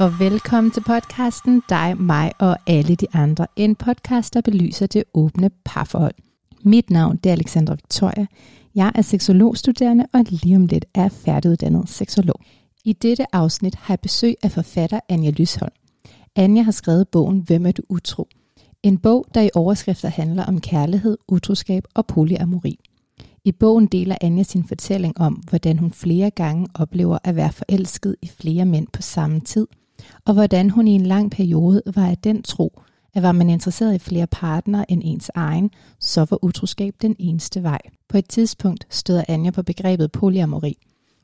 og velkommen til podcasten Dig, mig og alle de andre. En podcast, der belyser det åbne parforhold. Mit navn det er Alexandra Victoria. Jeg er seksologstuderende og lige om lidt er færdiguddannet seksolog. I dette afsnit har jeg besøg af forfatter Anja Lysholm. Anja har skrevet bogen Hvem er du utro? En bog, der i overskrifter handler om kærlighed, utroskab og polyamori. I bogen deler Anja sin fortælling om, hvordan hun flere gange oplever at være forelsket i flere mænd på samme tid, og hvordan hun i en lang periode var af den tro, at var man interesseret i flere partnere end ens egen, så var utroskab den eneste vej. På et tidspunkt støder Anja på begrebet polyamori,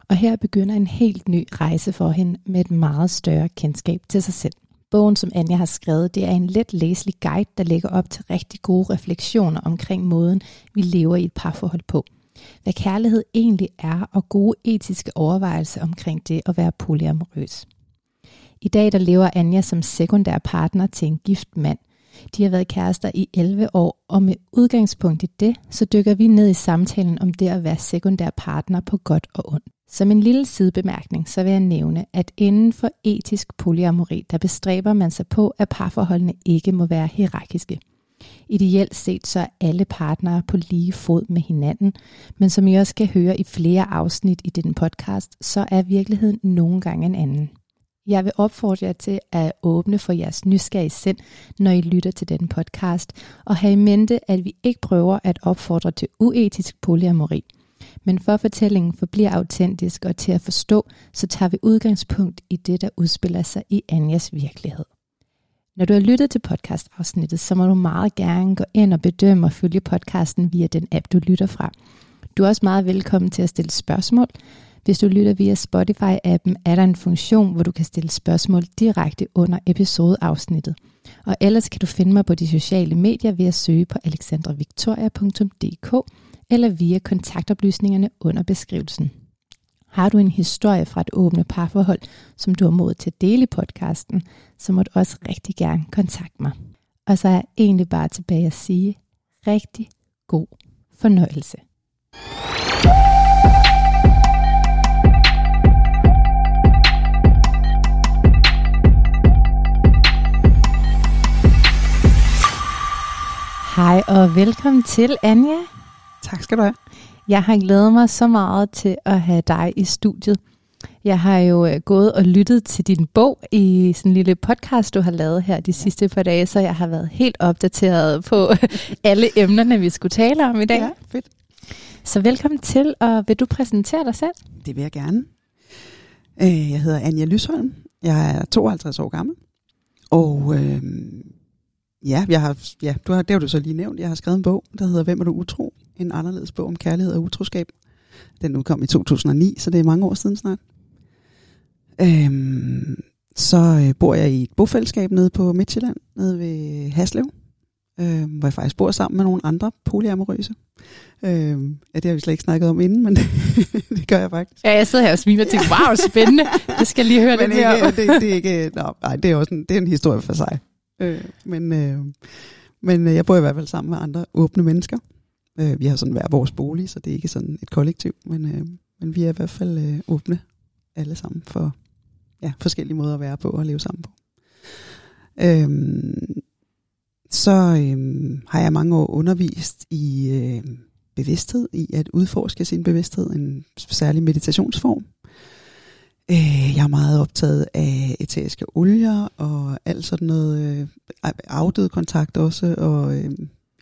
og her begynder en helt ny rejse for hende med et meget større kendskab til sig selv. Bogen, som Anja har skrevet, det er en let læselig guide, der lægger op til rigtig gode refleksioner omkring måden, vi lever i et parforhold på. Hvad kærlighed egentlig er, og gode etiske overvejelser omkring det at være polyamorøs. I dag der lever Anja som sekundær partner til en gift mand. De har været kærester i 11 år, og med udgangspunkt i det, så dykker vi ned i samtalen om det at være sekundær partner på godt og ondt. Som en lille sidebemærkning, så vil jeg nævne, at inden for etisk polyamori, der bestræber man sig på, at parforholdene ikke må være hierarkiske. Ideelt set så er alle partnere på lige fod med hinanden, men som I også skal høre i flere afsnit i den podcast, så er virkeligheden nogle gange en anden. Jeg vil opfordre jer til at åbne for jeres nysgerrige sind, når I lytter til denne podcast, og have i mente, at vi ikke prøver at opfordre til uetisk polyamori. Men for fortællingen forbliver autentisk og til at forstå, så tager vi udgangspunkt i det, der udspiller sig i Anjas virkelighed. Når du har lyttet til podcastafsnittet, så må du meget gerne gå ind og bedømme og følge podcasten via den app, du lytter fra. Du er også meget velkommen til at stille spørgsmål. Hvis du lytter via Spotify-appen, er der en funktion, hvor du kan stille spørgsmål direkte under episodeafsnittet. Og ellers kan du finde mig på de sociale medier ved at søge på alexandravictoria.dk eller via kontaktoplysningerne under beskrivelsen. Har du en historie fra et åbne parforhold, som du har mod til at dele i podcasten, så må du også rigtig gerne kontakte mig. Og så er jeg egentlig bare tilbage at sige rigtig god fornøjelse. Hej og velkommen til, Anja. Tak skal du have. Jeg har glædet mig så meget til at have dig i studiet. Jeg har jo øh, gået og lyttet til din bog i sådan en lille podcast, du har lavet her de sidste par dage, så jeg har været helt opdateret på alle emnerne, vi skulle tale om i dag. Ja, fedt. Så velkommen til, og vil du præsentere dig selv? Det vil jeg gerne. Øh, jeg hedder Anja Lysholm. Jeg er 52 år gammel. Og øh, ja, jeg har, ja du har, det har du så lige nævnt. Jeg har skrevet en bog, der hedder Hvem er du utro? En anderledes bog om kærlighed og utroskab. Den udkom i 2009, så det er mange år siden snart. Øhm, så øh, bor jeg i et bofællesskab nede på Midtjylland, nede ved Haslev, øh, hvor jeg faktisk bor sammen med nogle andre polyamorøse. Øh, ja, det har vi slet ikke snakket om inden, men det, gør jeg faktisk. Ja, jeg sidder her og smiler og tænker, wow, spændende. Det skal lige høre men det mere ikke, det, det, er ikke, no, nej, det er også en, det er en historie for sig. Øh, men, øh, men øh, jeg bor i hvert fald sammen med andre åbne mennesker. Øh, vi har sådan hver vores bolig, så det er ikke sådan et kollektiv, men, øh, men vi er i hvert fald øh, åbne alle sammen for ja, forskellige måder at være på og leve sammen på. Øhm, så øhm, har jeg mange år undervist i øh, bevidsthed, i at udforske sin bevidsthed, en særlig meditationsform. Øh, jeg er meget optaget af eteriske olier og alt sådan noget øh, afdød kontakt også, og øh,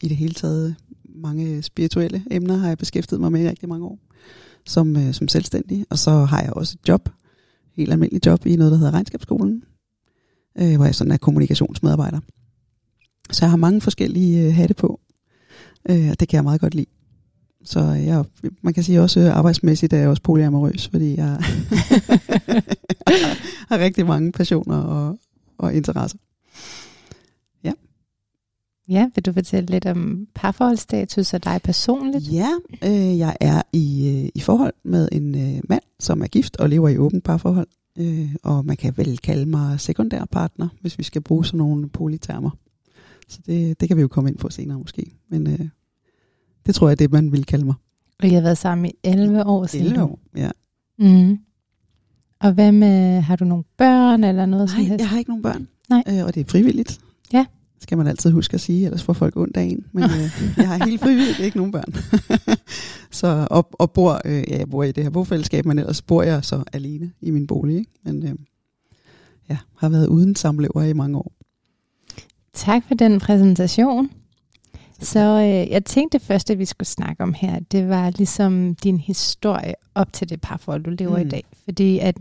i det hele taget mange spirituelle emner har jeg beskæftiget mig med i rigtig mange år som, øh, som selvstændig. Og så har jeg også et job, helt almindelig job i noget, der hedder Regnskabsskolen, øh, hvor jeg sådan er kommunikationsmedarbejder. Så jeg har mange forskellige øh, hatte på, øh, og det kan jeg meget godt lide. Så jeg, man kan sige også øh, arbejdsmæssigt er jeg også polyamorøs, fordi jeg har rigtig mange passioner og, og interesser. Ja, vil du fortælle lidt om parforholdsstatus og dig personligt? Ja, øh, jeg er i, øh, i forhold med en øh, mand, som er gift og lever i åbent parforhold. Øh, og man kan vel kalde mig sekundær partner, hvis vi skal bruge sådan nogle polytermer. Så det, det kan vi jo komme ind på senere måske. Men øh, det tror jeg er det, man vil kalde mig. Og I har været sammen i 11 år siden? 11 år, ja. Mm. Og hvad med, har du nogle børn eller noget Nej, jeg har ikke nogen børn. Nej. Øh, og det er frivilligt. Ja. Skal man altid huske at sige, ellers får folk ondt af en. Men øh, jeg har helt frivilligt ikke nogen børn. så, og, og bor, øh, ja, jeg bor i det her bofællesskab, men ellers bor jeg så alene i min bolig. Ikke? Men øh, ja, har været uden samlever i mange år. Tak for den præsentation. Så øh, jeg tænkte det første, vi skulle snakke om her, det var ligesom din historie op til det parforhold, du lever mm. i dag. Fordi at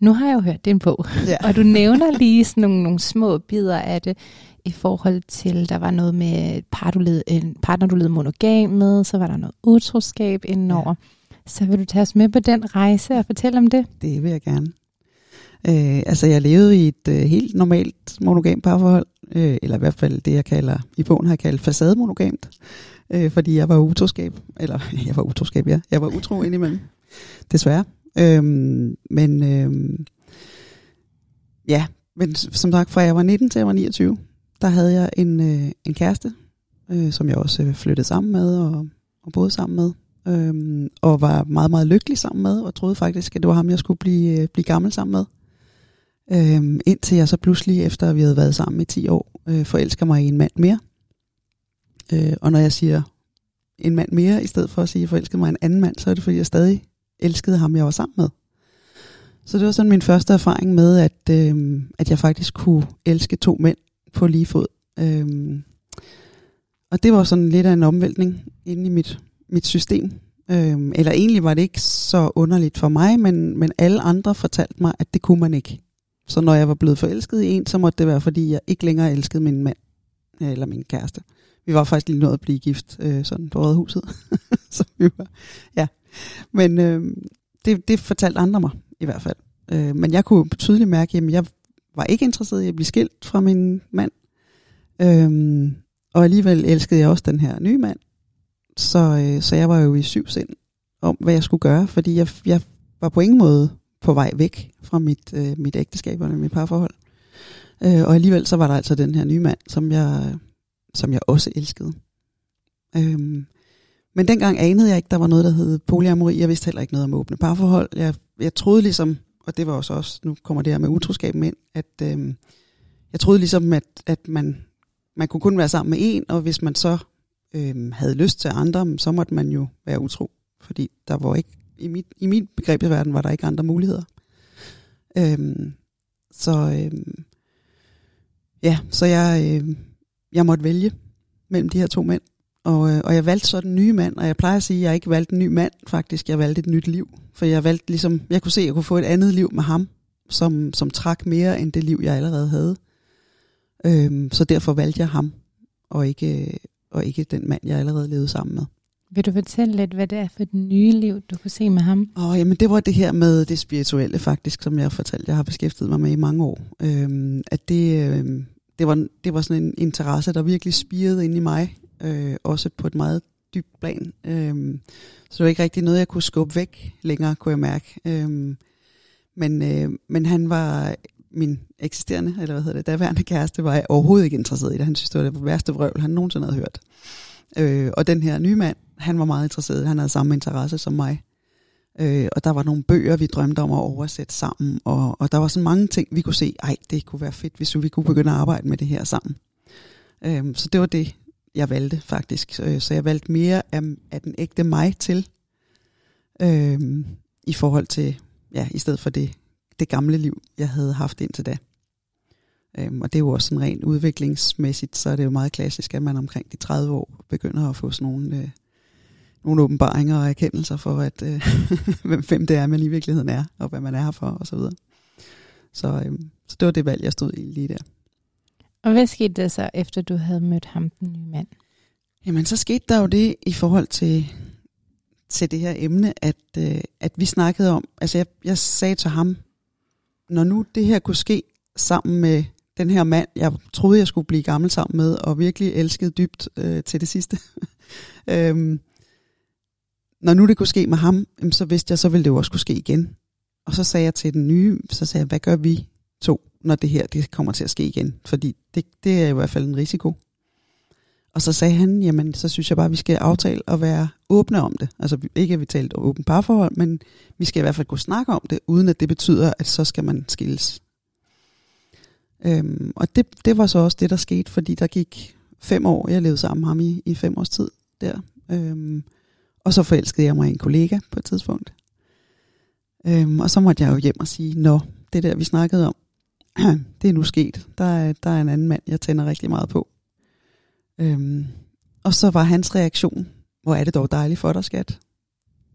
nu har jeg jo hørt din bog, Ja. og du nævner lige sådan nogle, nogle små bidder af det, i forhold til, der var noget med par, du led, en partner, du led monogam med, så var der noget utroskab indenover. Ja. Så vil du tage os med på den rejse og fortælle om det? Det vil jeg gerne. Øh, altså, jeg levede i et øh, helt normalt monogam parforhold, øh, eller i hvert fald det, jeg kalder, i bogen har jeg kaldt facademonogamt, øh, fordi jeg var utroskab, eller jeg var utroskab, ja, jeg var utro indimellem, desværre. Øh, men øh, ja, men som sagt, fra jeg var 19 til jeg var 29, der havde jeg en, øh, en kæreste, øh, som jeg også øh, flyttede sammen med og, og boede sammen med øhm, og var meget, meget lykkelig sammen med, og troede faktisk, at det var ham, jeg skulle blive, øh, blive gammel sammen med. Øhm, indtil jeg så pludselig, efter vi havde været sammen i 10 år, øh, forelsker mig i en mand mere. Øh, og når jeg siger en mand mere, i stedet for at sige, at jeg forelskede mig i en anden mand, så er det fordi, jeg stadig elskede ham, jeg var sammen med. Så det var sådan min første erfaring med, at, øh, at jeg faktisk kunne elske to mænd på lige fod. Øh, og det var sådan lidt af en omvæltning inde i mit mit system. Øh, eller egentlig var det ikke så underligt for mig, men, men alle andre fortalte mig, at det kunne man ikke. Så når jeg var blevet forelsket i en, så måtte det være, fordi jeg ikke længere elskede min mand, øh, eller min kæreste. Vi var faktisk lige nået at blive gift, øh, sådan på Rådhuset. så vi var, ja. Men øh, det, det fortalte andre mig, i hvert fald. Øh, men jeg kunne tydeligt mærke, at jeg var ikke interesseret i at blive skilt fra min mand. Øh, og alligevel elskede jeg også den her nye mand. Så, øh, så jeg var jo i syv sind om, hvad jeg skulle gøre, fordi jeg, jeg var på ingen måde på vej væk fra mit, øh, mit ægteskab eller mit parforhold. Øh, og alligevel så var der altså den her nye mand, som jeg, som jeg også elskede. Øhm, men dengang anede jeg ikke, der var noget, der hed polyamori. Jeg vidste heller ikke noget om åbne parforhold. Jeg, jeg troede ligesom, og det var også også, nu kommer det her med utroskaben ind, at øh, jeg troede ligesom, at, at man, man kunne kun være sammen med en, og hvis man så øh, havde lyst til andre, så måtte man jo være utro. Fordi der var ikke, i mit, i mit begrebsverden var der ikke andre muligheder. Øhm, så øhm, ja, så jeg, øh, jeg måtte vælge mellem de her to mænd. Og, øh, og jeg valgte så den nye mand, og jeg plejer at sige, at jeg ikke valgte en ny mand, faktisk. Jeg valgte et nyt liv. For jeg valgte ligesom, jeg kunne se, at jeg kunne få et andet liv med ham, som, som trak mere end det liv, jeg allerede havde. Øhm, så derfor valgte jeg ham, og ikke, øh, og ikke den mand, jeg allerede levede sammen med. Vil du fortælle lidt, hvad det er for et nye liv, du kunne se med ham? Åh, jamen det var det her med det spirituelle faktisk, som jeg fortalte, jeg har beskæftiget mig med i mange år. Øhm, at det, øhm, det, var, det var sådan en interesse, der virkelig spirede ind i mig, øh, også på et meget dybt plan. Øhm, så det var ikke rigtig noget, jeg kunne skubbe væk længere, kunne jeg mærke. Øhm, men, øh, men han var min eksisterende, eller hvad hedder det, daværende kæreste, var jeg overhovedet ikke interesseret i det. Han synes, det var det værste vrøvl, han nogensinde havde hørt. Øh, og den her nye mand, han var meget interesseret. Han havde samme interesse som mig. Øh, og der var nogle bøger, vi drømte om at oversætte sammen. Og, og der var så mange ting, vi kunne se, ej, det kunne være fedt, hvis vi kunne begynde at arbejde med det her sammen. Øh, så det var det, jeg valgte faktisk. Øh, så jeg valgte mere af, af den ægte mig til, øh, i forhold til, ja, i stedet for det, det gamle liv, jeg havde haft indtil da. Øhm, og det er jo også sådan rent udviklingsmæssigt, så er det jo meget klassisk, at man omkring de 30 år begynder at få sådan nogle, øh, nogle åbenbaringer og erkendelser for, at øh, hvem, det er, man i virkeligheden er, og hvad man er her for, og så videre. Så, øhm, så det var det valg, jeg stod i lige der. Og hvad skete der så, efter du havde mødt ham, den nye mand? Jamen, så skete der jo det i forhold til, til det her emne, at, øh, at vi snakkede om, altså jeg, jeg sagde til ham, når nu det her kunne ske sammen med den her mand, jeg troede, jeg skulle blive gammel sammen med, og virkelig elskede dybt øh, til det sidste. øhm, når nu det kunne ske med ham, så vidste jeg, så ville det jo også kunne ske igen. Og så sagde jeg til den nye, så sagde jeg, hvad gør vi to, når det her det kommer til at ske igen? Fordi det, det er i hvert fald en risiko. Og så sagde han, jamen så synes jeg bare, at vi skal aftale at være åbne om det. Altså ikke at vi talte om åbent parforhold, men vi skal i hvert fald kunne snakke om det, uden at det betyder, at så skal man skilles. Øhm, og det, det var så også det, der skete, fordi der gik fem år, jeg levede sammen med ham i, i fem års tid der. Øhm, og så forelskede jeg mig i en kollega på et tidspunkt. Øhm, og så måtte jeg jo hjem og sige, nå, det der vi snakkede om, det er nu sket. Der er, der er en anden mand, jeg tænder rigtig meget på. Øhm, og så var hans reaktion, hvor er det dog dejligt for dig, skat.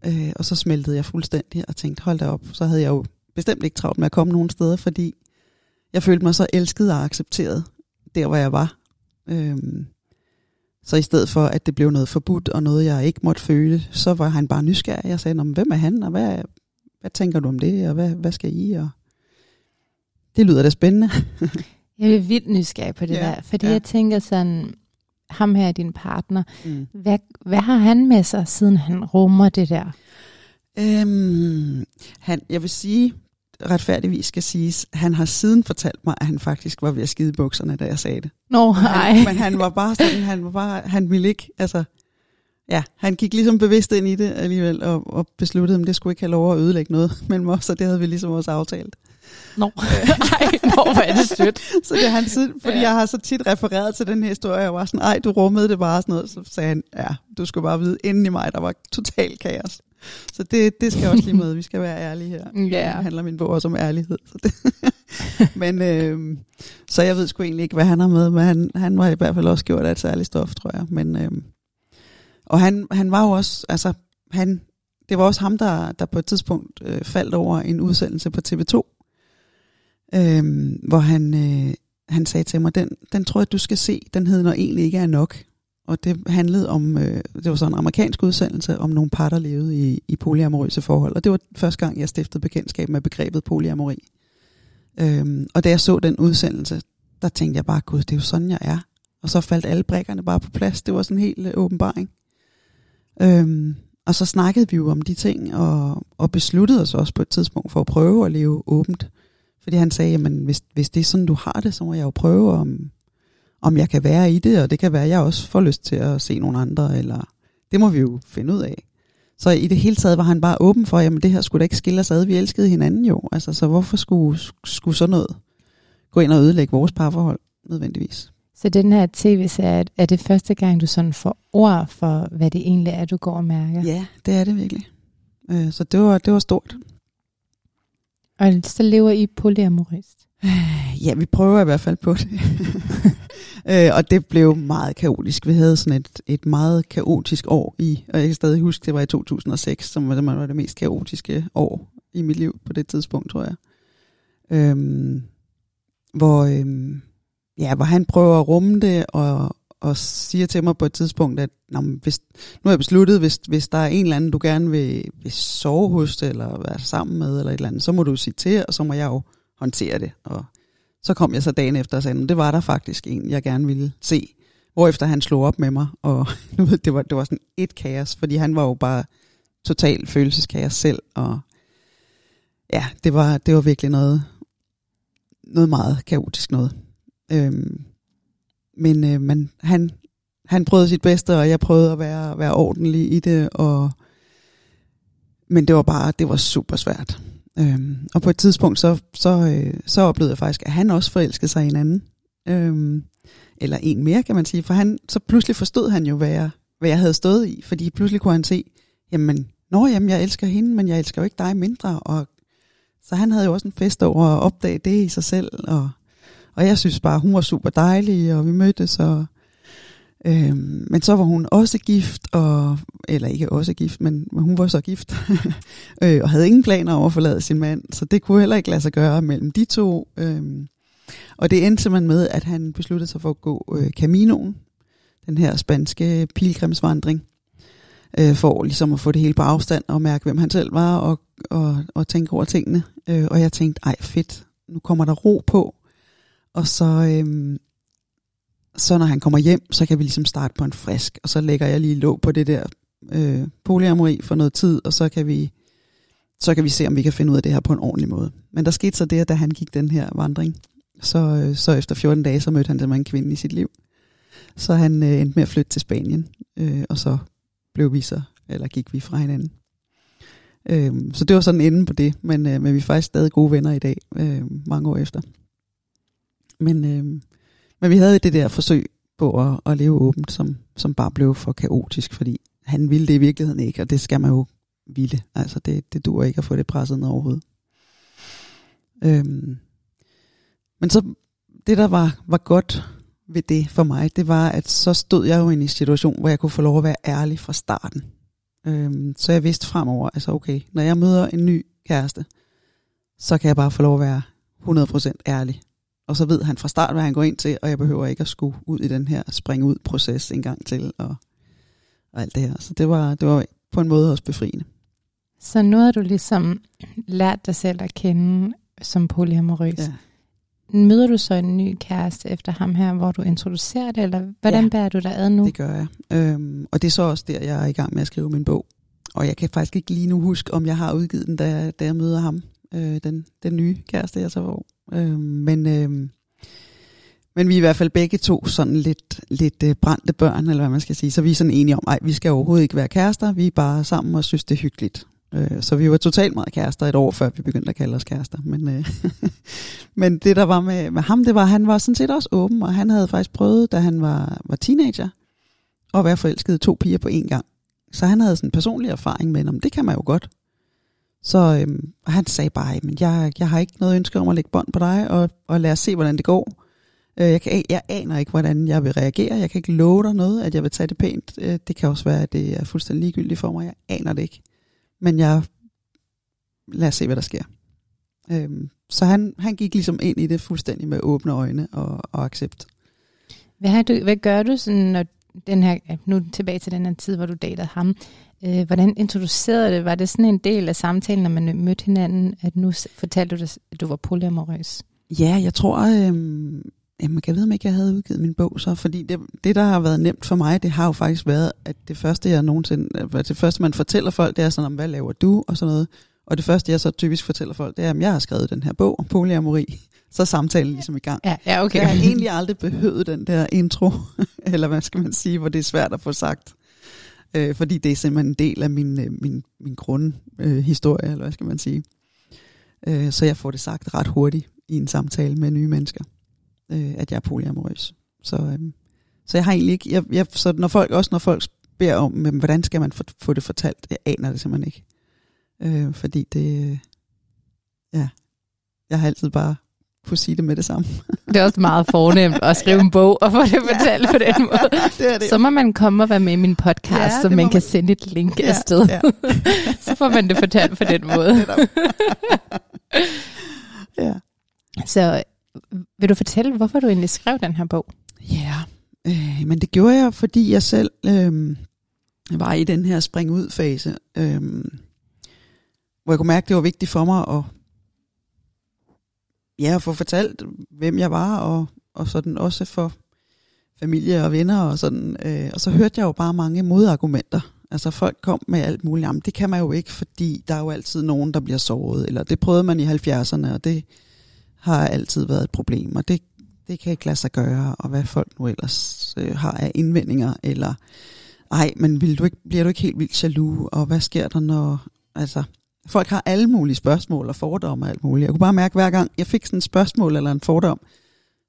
Øh, og så smeltede jeg fuldstændig og tænkte, hold da op. Så havde jeg jo bestemt ikke travlt med at komme nogen steder, fordi jeg følte mig så elsket og accepteret der, hvor jeg var. Øhm, så i stedet for, at det blev noget forbudt og noget, jeg ikke måtte føle, så var han bare nysgerrig. Jeg sagde, hvem er han, og hvad, hvad tænker du om det, og hvad, hvad skal I? Og det lyder da spændende. jeg er vildt nysgerrig på det ja, der, fordi ja. jeg tænker sådan, ham her er din partner, mm. hvad, hvad har han med sig, siden han rummer det der? Øhm, han, jeg vil sige, retfærdigvis skal siges, han har siden fortalt mig, at han faktisk var ved at skide bukserne, da jeg sagde det. Nå, nej. Men, han var bare sådan, han var bare, han ville ikke, altså, ja, han gik ligesom bevidst ind i det alligevel, og, og besluttede, at det skulle ikke have lov at ødelægge noget mellem os, og det havde vi ligesom også aftalt. Nå, ej, nå, hvor er det sødt. så det han siden, fordi ja. jeg har så tit refereret til den her historie, og var sådan, ej, du rummede det bare sådan noget, så sagde han, ja, du skulle bare vide, inden i mig, der var total kaos. Så det, det skal også lige med. Vi skal være ærlige her. Ja. Det handler min bog også om ærlighed. Så, det. men, øh, så jeg ved sgu egentlig ikke, hvad han har med, men han, han var i hvert fald også gjort af et særligt stof, tror jeg. Men, øh, og han, han var jo også, altså, han, det var også ham, der, der på et tidspunkt øh, faldt over en udsendelse på TV2, øh, hvor han, øh, han sagde til mig, den, den tror jeg, du skal se, den hed Når egentlig ikke er nok og det handlede om, øh, det var så en amerikansk udsendelse om nogle par, der levede i, i polyamorøse forhold. Og det var første gang, jeg stiftede bekendtskab med begrebet polyamori. Øhm, og da jeg så den udsendelse, der tænkte jeg bare, gud, det er jo sådan, jeg er. Og så faldt alle brækkerne bare på plads. Det var sådan en helt øh, åbenbaring. Øhm, og så snakkede vi jo om de ting, og, og besluttede os også på et tidspunkt for at prøve at leve åbent. Fordi han sagde, jamen hvis, hvis det er sådan, du har det, så må jeg jo prøve, om, om jeg kan være i det, og det kan være, at jeg også får lyst til at se nogle andre, eller det må vi jo finde ud af. Så i det hele taget var han bare åben for, jamen det her skulle da ikke skille os ad, vi elskede hinanden jo, altså så hvorfor skulle, skulle sådan noget gå ind og ødelægge vores parforhold nødvendigvis? Så den her tv-serie, er det første gang, du sådan får ord for, hvad det egentlig er, du går og mærker? Ja, det er det virkelig. Øh, så det var, det var stort. Og så lever I polyamorist? Ja, vi prøver i hvert fald på det. øh, og det blev meget kaotisk. Vi havde sådan et, et meget kaotisk år i, og jeg kan stadig huske, det var i 2006, som var det, var det mest kaotiske år i mit liv på det tidspunkt, tror jeg. Øhm, hvor, øhm, ja, hvor han prøver at rumme det, og, og siger til mig på et tidspunkt, at hvis, nu har jeg besluttet, hvis, hvis der er en eller anden, du gerne vil, vil sove hos, eller være sammen med, eller et eller andet, så må du sige til, og så må jeg jo håndtere det. Og så kom jeg så dagen efter og sagde, det var der faktisk en, jeg gerne ville se. Hvorefter han slog op med mig, og nu ved, det var, det var sådan et kaos, fordi han var jo bare total følelseskaos selv, og ja, det var, det var virkelig noget, noget meget kaotisk noget. Øhm, men øh, men han, han prøvede sit bedste, og jeg prøvede at være, være ordentlig i det, og men det var bare, det var super svært. Øhm, og på et tidspunkt, så, så, øh, så oplevede jeg faktisk, at han også forelskede sig i en anden. Øhm, eller en mere, kan man sige. For han, så pludselig forstod han jo, hvad jeg, hvad jeg havde stået i. Fordi pludselig kunne han se, jamen, nå jamen, jeg elsker hende, men jeg elsker jo ikke dig mindre. Og, så han havde jo også en fest over at opdage det i sig selv. Og, og jeg synes bare, hun var super dejlig, og vi mødtes, og Øhm, men så var hun også gift, og, eller ikke også gift, men, men hun var så gift, øh, og havde ingen planer om at forlade sin mand, så det kunne heller ikke lade sig gøre mellem de to. Øhm, og det endte simpelthen med, at han besluttede sig for at gå øh, Caminoen, den her spanske pilgrimsvandring, øh, for ligesom at få det hele på afstand og mærke, hvem han selv var, og, og, og tænke over tingene. Øh, og jeg tænkte, ej fedt, nu kommer der ro på. Og så, øh, så når han kommer hjem, så kan vi ligesom starte på en frisk, og så lægger jeg lige låg på det der øh, polyamori for noget tid, og så kan vi så kan vi se, om vi kan finde ud af det her på en ordentlig måde. Men der skete så det, at da han gik den her vandring, så, øh, så efter 14 dage, så mødte han simpelthen en kvinde i sit liv. Så han øh, endte med at flytte til Spanien, øh, og så blev vi så, eller gik vi fra hinanden. Øh, så det var sådan enden på det, men, øh, men vi er faktisk stadig gode venner i dag, øh, mange år efter. Men, øh, men vi havde det der forsøg på at, at leve åbent, som, som bare blev for kaotisk, fordi han ville det i virkeligheden ikke, og det skal man jo ville. Altså det, det dur ikke at få det presset ned overhovedet. Øhm, men så det der var, var godt ved det for mig, det var, at så stod jeg jo i en situation, hvor jeg kunne få lov at være ærlig fra starten. Øhm, så jeg vidste fremover, altså okay, når jeg møder en ny kæreste, så kan jeg bare få lov at være 100% ærlig. Og så ved han fra start, hvad han går ind til, og jeg behøver ikke at skulle ud i den her springe ud proces en gang til, og, og alt det her. Så det var, det var på en måde også befriende. Så nu har du ligesom lært dig selv at kende som polyamorøs. Ja. Møder du så en ny kæreste efter ham her, hvor du introducerer det, eller hvordan ja, bærer du dig ad nu? det gør jeg. Øhm, og det er så også der, jeg er i gang med at skrive min bog. Og jeg kan faktisk ikke lige nu huske, om jeg har udgivet den, da, da jeg møder ham, øh, den, den nye kæreste, jeg så var. Øh, men, øh, men vi er i hvert fald begge to sådan lidt, lidt øh, brændte børn, eller hvad man skal sige. Så vi er sådan enige om, at vi skal overhovedet ikke være kærester. Vi er bare sammen og synes, det er hyggeligt. Øh, så vi var totalt meget kærester et år før vi begyndte at kalde os kærester. Men, øh, men det der var med, med ham, det var, at han var sådan set også åben, og han havde faktisk prøvet, da han var, var teenager, at være forelsket to piger på én gang. Så han havde sådan en personlig erfaring med, om det kan man jo godt. Så øh, han sagde bare, men jeg, jeg har ikke noget ønske om at lægge bånd på dig, og, og lad os se, hvordan det går. Øh, jeg, kan, jeg aner ikke, hvordan jeg vil reagere. Jeg kan ikke love dig noget, at jeg vil tage det pænt. Øh, det kan også være, at det er fuldstændig ligegyldigt for mig. Jeg aner det ikke. Men jeg, lad os se, hvad der sker. Øhm, så han, han gik ligesom ind i det fuldstændig med åbne øjne og, og accept. Hvad, har du, hvad gør du, sådan, når den her, nu tilbage til den her tid, hvor du datede ham, øh, hvordan introducerede det? Var det sådan en del af samtalen, når man mødte hinanden, at nu fortalte du, at du var polyamorøs? Ja, jeg tror, øh, Jamen, kan jeg vide, om ikke jeg havde udgivet min bog så? Fordi det, det, der har været nemt for mig, det har jo faktisk været, at det første, jeg nogensinde, det første, man fortæller folk, det er sådan, om, hvad laver du, og sådan noget. Og det første, jeg så typisk fortæller folk, det er, at jeg har skrevet den her bog om polyamori. Så er samtalen ligesom i gang. Ja, ja okay. Jeg har egentlig aldrig behøvet den der intro, eller hvad skal man sige, hvor det er svært at få sagt. Øh, fordi det er simpelthen en del af min, øh, min, min grundhistorie, øh, eller hvad skal man sige. Øh, så jeg får det sagt ret hurtigt i en samtale med nye mennesker øh, at jeg er polyamorøs. Så, øh, så jeg har egentlig ikke, jeg, jeg, så når folk, også når folk beder om, men, hvordan skal man få, få det fortalt, jeg aner det simpelthen ikke. Øh, fordi det, ja, jeg har altid bare kunne sige det med det samme. Det er også meget fornemt at skrive en bog og få det fortalt ja. på den måde. det er det. Så må man komme og være med i min podcast, ja, så man, man kan sende et link ja, afsted. Ja. så får man det fortalt på den måde. ja. Så vil du fortælle, hvorfor du egentlig skrev den her bog? Ja, øh, men det gjorde jeg, fordi jeg selv øh, var i den her spring ud fase, øh, hvor jeg kunne mærke, at det var vigtigt for mig at, ja, at få fortalt, hvem jeg var, og, og sådan også for familie og venner og sådan. Øh, og så hørte jeg jo bare mange modargumenter. Altså folk kom med alt muligt. Jamen det kan man jo ikke, fordi der er jo altid nogen, der bliver såret. Eller det prøvede man i 70'erne, og det har altid været et problem, og det, det kan ikke lade sig gøre, og hvad folk nu ellers øh, har af indvendinger, eller ej, men vil du ikke, bliver du ikke helt vildt jaloux, og hvad sker der, når, altså, folk har alle mulige spørgsmål og fordomme og alt muligt. Jeg kunne bare mærke, hver gang jeg fik sådan et spørgsmål eller en fordom,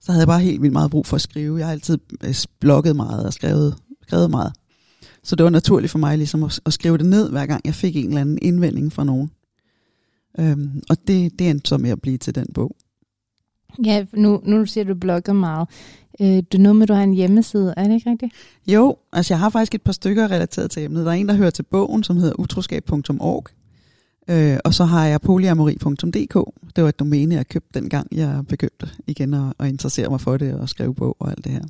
så havde jeg bare helt vildt meget brug for at skrive. Jeg har altid øh, blogget meget og skrevet, skrevet meget. Så det var naturligt for mig ligesom at, at skrive det ned, hver gang jeg fik en eller anden indvending fra nogen. Øhm, og det, det endte så med at blive til den bog. Ja, nu, nu siger du blogger meget. Øh, du noget med, at du har en hjemmeside, er det ikke rigtigt? Jo, altså jeg har faktisk et par stykker relateret til emnet. Der er en, der hører til bogen, som hedder utroskab.org. Øh, og så har jeg polyamori.dk. Det var et domæne, jeg købte dengang, jeg begyndte igen at, at interessere mig for det og skrive bog og alt det her.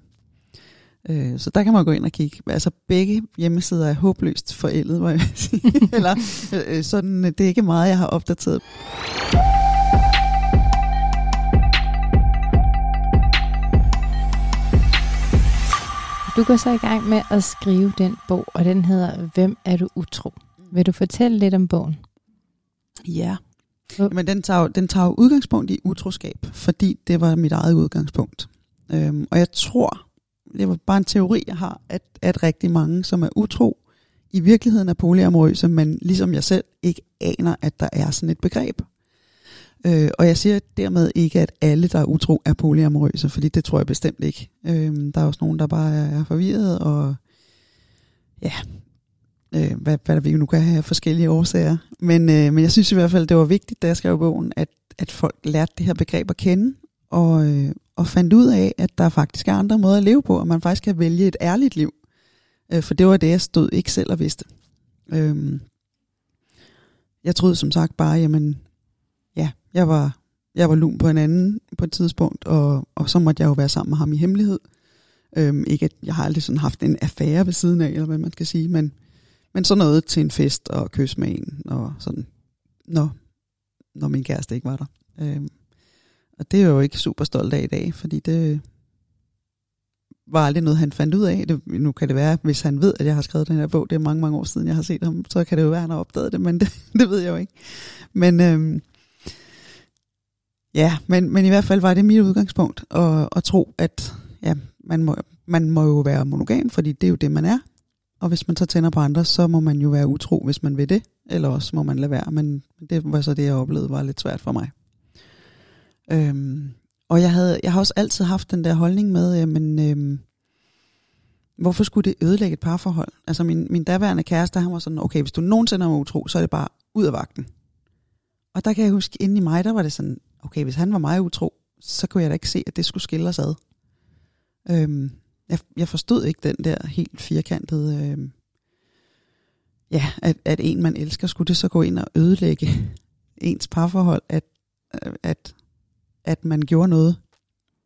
Øh, så der kan man gå ind og kigge. Altså begge hjemmesider er håbløst forældet, må jeg sige. Eller øh, sådan, øh, det er ikke meget, jeg har opdateret. Du går så i gang med at skrive den bog, og den hedder Hvem er du utro? Vil du fortælle lidt om bogen? Ja, men den tager, den tager udgangspunkt i utroskab, fordi det var mit eget udgangspunkt. Øhm, og jeg tror, det var bare en teori, jeg har, at, at rigtig mange, som er utro, i virkeligheden er polyamorøse, men ligesom jeg selv ikke aner, at der er sådan et begreb. Øh, og jeg siger dermed ikke, at alle, der er utro, er polyamorøse, fordi det tror jeg bestemt ikke. Øh, der er også nogen, der bare er, er forvirret, og ja, øh, hvad, hvad vi nu kan have forskellige årsager. Men, øh, men jeg synes i hvert fald, det var vigtigt, da jeg skrev bogen, at, at folk lærte det her begreb at kende, og, øh, og fandt ud af, at der faktisk er andre måder at leve på, og man faktisk kan vælge et ærligt liv. Øh, for det var det, jeg stod ikke selv og vidste. Øh, jeg troede som sagt bare, jamen, ja, jeg var, jeg var lun på en anden på et tidspunkt, og, og så måtte jeg jo være sammen med ham i hemmelighed. Øhm, ikke at jeg har aldrig sådan haft en affære ved siden af, eller hvad man skal sige, men, men så noget til en fest og kys med en, og sådan, når, når min kæreste ikke var der. Øhm, og det er jeg jo ikke super stolt af i dag, fordi det var aldrig noget, han fandt ud af. Det, nu kan det være, hvis han ved, at jeg har skrevet den her bog, det er mange, mange år siden, jeg har set ham, så kan det jo være, at han har opdaget det, men det, det ved jeg jo ikke. Men øhm, ja, men, men i hvert fald var det mit udgangspunkt at, at tro, at ja, man, må, man må jo være monogam, fordi det er jo det, man er. Og hvis man så tænder på andre, så må man jo være utro, hvis man vil det. Eller også må man lade være. Men det var så det, jeg oplevede, var lidt svært for mig. Øhm, og jeg, havde, jeg har også altid haft den der holdning med, jamen, øhm, hvorfor skulle det ødelægge et parforhold? Altså min, min daværende kæreste, han var sådan, okay, hvis du nogensinde er utro, så er det bare ud af vagten. Og der kan jeg huske, inde i mig, der var det sådan, okay, hvis han var mig utro, så kunne jeg da ikke se, at det skulle skille os ad. Øhm, jeg, jeg forstod ikke den der helt firkantede, øh, ja, at, at en man elsker, skulle det så gå ind og ødelægge ens parforhold, at, øh, at, at man gjorde noget,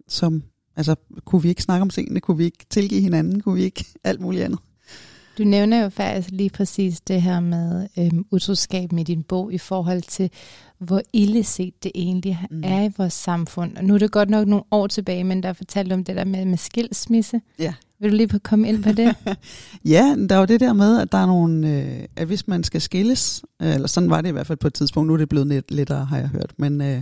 som, altså, kunne vi ikke snakke om tingene, kunne vi ikke tilgive hinanden, kunne vi ikke alt muligt andet. Du nævner jo faktisk lige præcis det her med øhm, utroskab med din bog i forhold til, hvor illeset det egentlig mm. er i vores samfund. Og nu er det godt nok nogle år tilbage, men der fortalte om det der med, med skilsmisse. Ja. Vil du lige komme ind på det? ja, der er jo det der med, at der er nogle, øh, at hvis man skal skilles, øh, eller sådan var det i hvert fald på et tidspunkt, nu er det blevet lidt lettere, har jeg hørt, men, øh,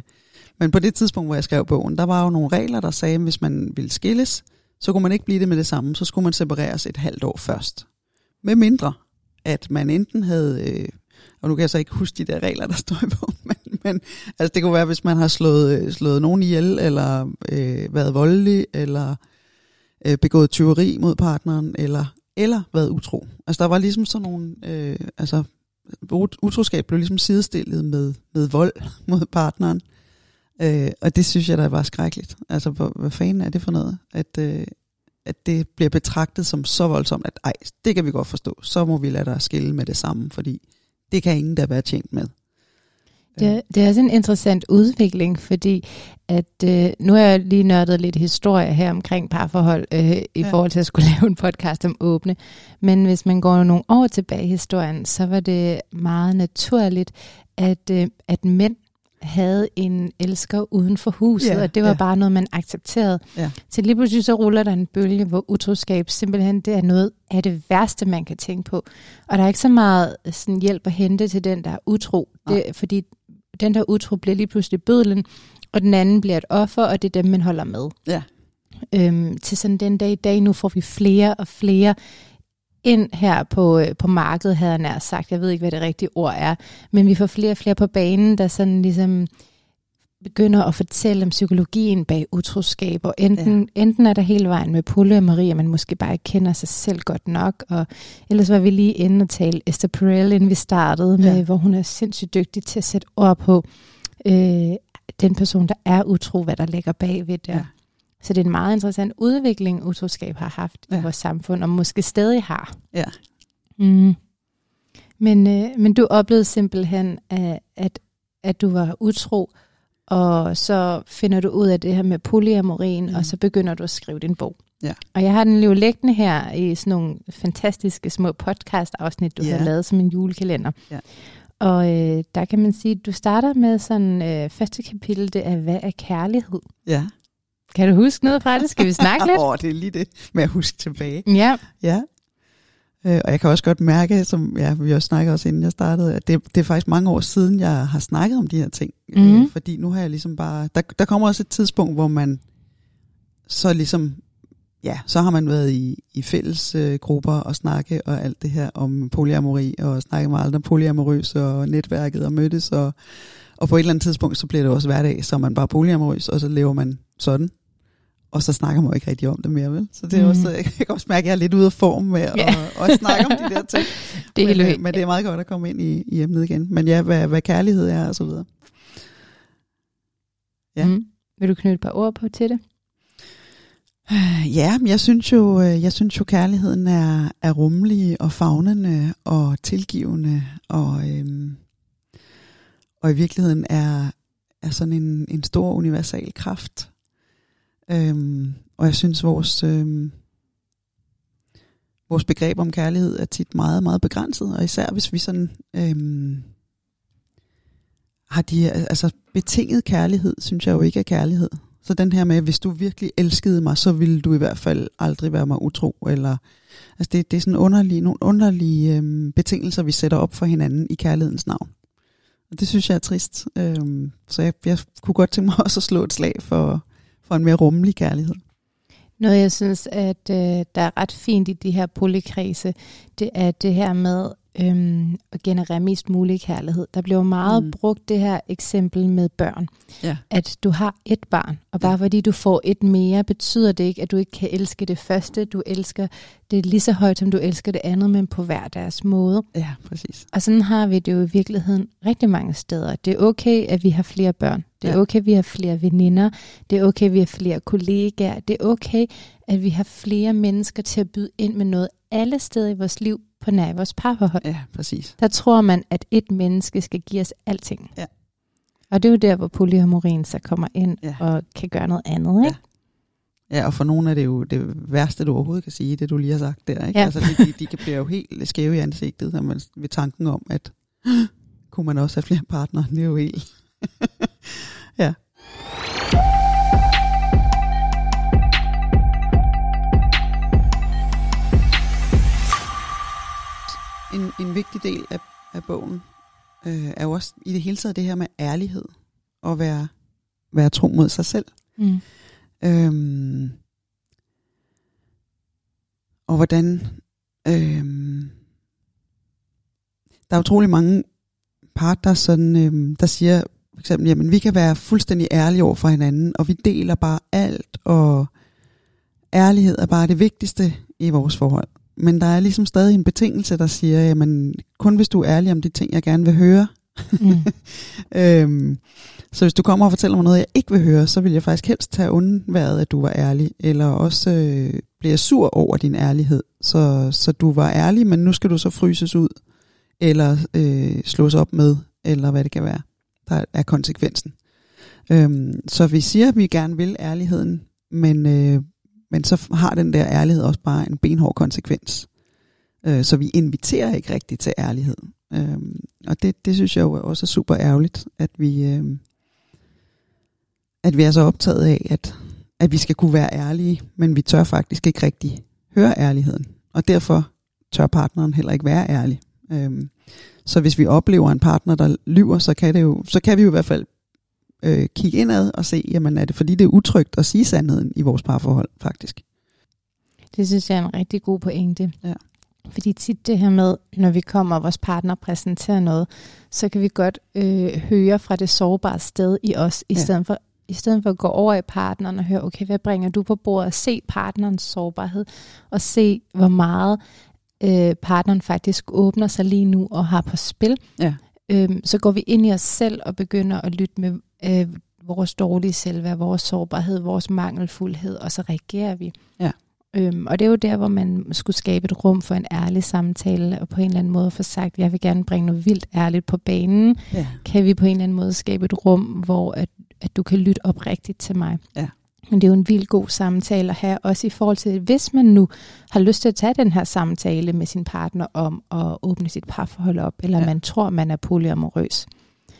men på det tidspunkt, hvor jeg skrev bogen, der var jo nogle regler, der sagde, at hvis man ville skilles, så kunne man ikke blive det med det samme, så skulle man separeres et halvt år først. Med mindre, at man enten havde, øh, og nu kan jeg så ikke huske de der regler, der står i bogen, men, men altså det kunne være, hvis man har slået, øh, slået nogen ihjel, eller øh, været voldelig, eller øh, begået tyveri mod partneren, eller, eller været utro. Altså der var ligesom sådan nogle, øh, altså utroskab blev ligesom sidestillet med, med vold mod partneren. Øh, og det synes jeg da var skrækkeligt. Altså, hvad, hvad fanden er det for noget? At, øh, at det bliver betragtet som så voldsomt, at ej, det kan vi godt forstå. Så må vi lade dig skille med det samme, fordi det kan ingen der være tjent med. Det, det er også en interessant udvikling, fordi at øh, nu har jeg lige nørdet lidt historie her omkring parforhold øh, i ja. forhold til at skulle lave en podcast om åbne. Men hvis man går nogle år tilbage i historien, så var det meget naturligt, at, øh, at mænd havde en elsker uden for huset, ja, og det var ja. bare noget, man accepterede. Ja. Så lige pludselig så ruller der en bølge, hvor utroskab simpelthen det er noget af det værste, man kan tænke på. Og der er ikke så meget sådan hjælp at hente til den, der er utro, det, fordi den der utro bliver lige pludselig bødlen, og den anden bliver et offer, og det er dem, man holder med. Ja. Øhm, til sådan den dag i dag, nu får vi flere og flere ind her på, øh, på markedet, havde jeg nær sagt. Jeg ved ikke, hvad det rigtige ord er. Men vi får flere og flere på banen, der sådan ligesom begynder at fortælle om psykologien bag utroskab, og enten, ja. enten er der hele vejen med Pulle og Maria, man måske bare ikke kender sig selv godt nok, og ellers var vi lige inde og tale Esther Perel, inden vi startede, med, ja. hvor hun er sindssygt dygtig til at sætte ord på øh, den person, der er utro, hvad der ligger bagved der. Ja. Så det er en meget interessant udvikling, utroskab har haft ja. i vores samfund, og måske stadig har. Ja. Mm. Men, øh, men du oplevede simpelthen, at, at, at du var utro, og så finder du ud af det her med polyamorien, mm. og så begynder du at skrive din bog. Ja. Og jeg har den jo liggende her i sådan nogle fantastiske små podcast-afsnit, du ja. har lavet som en julekalender. Ja. Og øh, der kan man sige, at du starter med sådan øh, første kapitel, det er, hvad er kærlighed? Ja. Kan du huske noget fra det? Skal vi snakke lidt? Åh, oh, det er lige det med at huske tilbage. Ja. Ja. Øh, og jeg kan også godt mærke, som ja, vi også snakkede også inden jeg startede, at det, det er faktisk mange år siden, jeg har snakket om de her ting. Mm. Øh, mhm. fordi nu har jeg ligesom bare... Der, der kommer også et tidspunkt, hvor man så ligesom ja, så har man været i, i fælles øh, grupper og snakke og alt det her om polyamori, og snakke med andre polyamorøse og netværket og mødtes, og, og på et eller andet tidspunkt, så bliver det også hverdag, så er man bare polyamorøs, og så lever man sådan. Og så snakker man jo ikke rigtig om det mere, vel? Så det er mm. også, jeg kan også mærke, at jeg er lidt ude af form med at, at snakke om de der ting. det er men, øh, men det er meget godt at komme ind i, i emnet igen. Men ja, hvad, hvad kærlighed er og så videre. Ja. Mm. Vil du knytte et par ord på til det? Ja, jeg synes jo, øh, jeg synes jo kærligheden er, er rummelig og fagnende og tilgivende og, øhm, og i virkeligheden er, er sådan en, en stor universal kraft. Øhm, og jeg synes vores øhm, vores begreb om kærlighed er tit meget meget begrænset, og især hvis vi sådan øhm, har de altså betinget kærlighed, synes jeg jo ikke er kærlighed. Så den her med, hvis du virkelig elskede mig, så ville du i hvert fald aldrig være mig utro. Eller, altså det, det er sådan underlige, nogle underlige øhm, betingelser, vi sætter op for hinanden i kærlighedens navn. Og det synes jeg er trist. Øhm, så jeg, jeg kunne godt tænke mig også at slå et slag for, for en mere rummelig kærlighed. Noget, jeg synes, at øh, der er ret fint i de her polykrise, det er det her med, øhm, at generere mest mulig kærlighed. Der bliver meget mm. brugt det her eksempel med børn. Ja. At du har et barn, og bare ja. fordi du får et mere, betyder det ikke, at du ikke kan elske det første. Du elsker det lige så højt, som du elsker det andet, men på hver deres måde. Ja, præcis. Og sådan har vi det jo i virkeligheden rigtig mange steder. Det er okay, at vi har flere børn. Det er ja. okay, at vi har flere veninder. Det er okay, at vi har flere kollegaer. Det er okay, at vi har flere mennesker til at byde ind med noget alle steder i vores liv, på nær i vores parforhold. Ja, præcis. Der tror man, at et menneske skal give os alting. Ja. Og det er jo der, hvor polyamorien så kommer ind ja. og kan gøre noget andet, ikke? Ja. ja, og for nogle er det jo det værste, du overhovedet kan sige, det du lige har sagt der. Ikke? Ja. Altså, de, de, kan blive jo helt skæve i ansigtet, når man, ved tanken om, at kunne man også have flere partnere. Det er jo helt... ja. En, en vigtig del af, af bogen øh, er jo også i det hele taget det her med ærlighed og være, være tro mod sig selv. Mm. Øhm, og hvordan øhm, der er utrolig mange par, der, sådan, øhm, der siger for eksempel, jamen vi kan være fuldstændig ærlige over for hinanden, og vi deler bare alt, og ærlighed er bare det vigtigste i vores forhold men der er ligesom stadig en betingelse, der siger, jamen kun hvis du er ærlig om de ting, jeg gerne vil høre. Mm. øhm, så hvis du kommer og fortæller mig noget, jeg ikke vil høre, så vil jeg faktisk helst tage undværet, at du var ærlig, eller også øh, bliver sur over din ærlighed. Så, så du var ærlig, men nu skal du så fryses ud, eller øh, slås op med, eller hvad det kan være, der er konsekvensen. Øhm, så vi siger, at vi gerne vil ærligheden, men øh, men så har den der ærlighed også bare en benhård konsekvens. Øh, så vi inviterer ikke rigtigt til ærlighed. Øh, og det, det synes jeg jo også er super ærgerligt, at vi, øh, at vi er så optaget af, at, at vi skal kunne være ærlige, men vi tør faktisk ikke rigtig høre ærligheden. Og derfor tør partneren heller ikke være ærlig. Øh, så hvis vi oplever en partner, der lyver, så kan, det jo, så kan vi jo i hvert fald øh, kigge indad og se, jamen er det fordi det er utrygt at sige sandheden i vores parforhold faktisk. Det synes jeg er en rigtig god pointe. Ja. Fordi tit det her med, når vi kommer og vores partner præsenterer noget, så kan vi godt øh, høre fra det sårbare sted i os, i ja. stedet for i stedet for at gå over i partneren og høre, okay, hvad bringer du på bordet? Se partnerens sårbarhed, og se, hvor meget øh, partneren faktisk åbner sig lige nu og har på spil. Ja. Øhm, så går vi ind i os selv og begynder at lytte med øh, vores dårlige selvværd, vores sårbarhed, vores mangelfuldhed, og så reagerer vi. Ja. Øhm, og det er jo der, hvor man skulle skabe et rum for en ærlig samtale, og på en eller anden måde få sagt, jeg vil gerne bringe noget vildt ærligt på banen. Ja. Kan vi på en eller anden måde skabe et rum, hvor at, at du kan lytte oprigtigt til mig? Ja. Men det er jo en vild god samtale at have, også i forhold til, hvis man nu har lyst til at tage den her samtale med sin partner om at åbne sit parforhold op, eller ja. man tror, man er polyamorøs.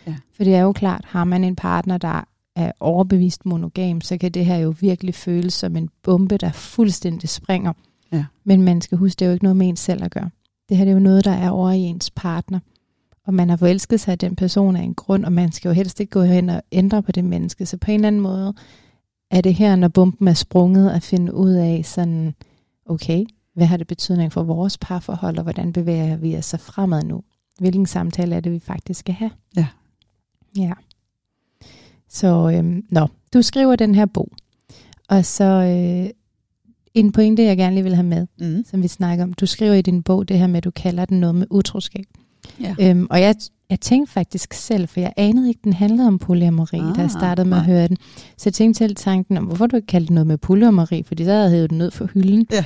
Ja. For det er jo klart, har man en partner, der er overbevist monogam, så kan det her jo virkelig føles som en bombe, der fuldstændig springer. Ja. Men man skal huske, det er jo ikke noget med ens selv at gøre. Det her det er jo noget, der er over i ens partner. Og man har forelsket sig af den person af en grund, og man skal jo helst ikke gå hen og ændre på det menneske. Så på en eller anden måde er det her, når bomben er sprunget, at finde ud af sådan, okay, hvad har det betydning for vores parforhold, og hvordan bevæger vi os så fremad nu? Hvilken samtale er det, vi faktisk skal have? Ja. Ja. Så, øhm, nå, du skriver den her bog, og så øh, en pointe, jeg gerne lige vil have med, Mm. som vi snakker om. Du skriver i din bog det her med, at du kalder den noget med utroskab. Ja. Øhm, og jeg, jeg tænkte faktisk selv, for jeg anede ikke, den handlede om polyamori, ah, da jeg Ah, startede med at nej. høre den. Så jeg tænkte selv tanken om, hvorfor du ikke kaldte det noget med polyamori, fordi så havde jeg den ned for hylden. Ja.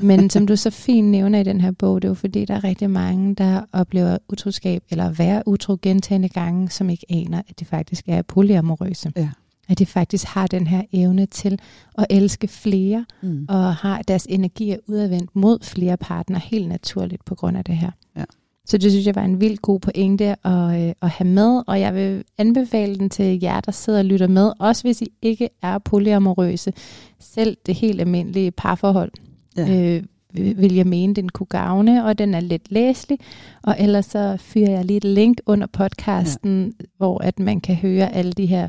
Men som du så fint nævner i den her bog, det er jo fordi, der er rigtig mange, der oplever utroskab, eller være utro gentagende gange, som ikke aner, at de faktisk er polyamorøse. Ja. At de faktisk har den her evne til at elske flere, Mm. og har deres energi er udadvendt mod flere partnere helt naturligt på grund af det her. Ja. Så det synes jeg var en vildt god pointe at, øh, at have med, og jeg vil anbefale den til jer, der sidder og lytter med, også hvis I ikke er polyamorøse. Selv det helt almindelige parforhold Ja. øh, vil jeg mene, den kunne gavne, og den er lidt læselig. Og ellers så fyrer jeg lige et link under podcasten, ja. hvor at man kan høre alle de her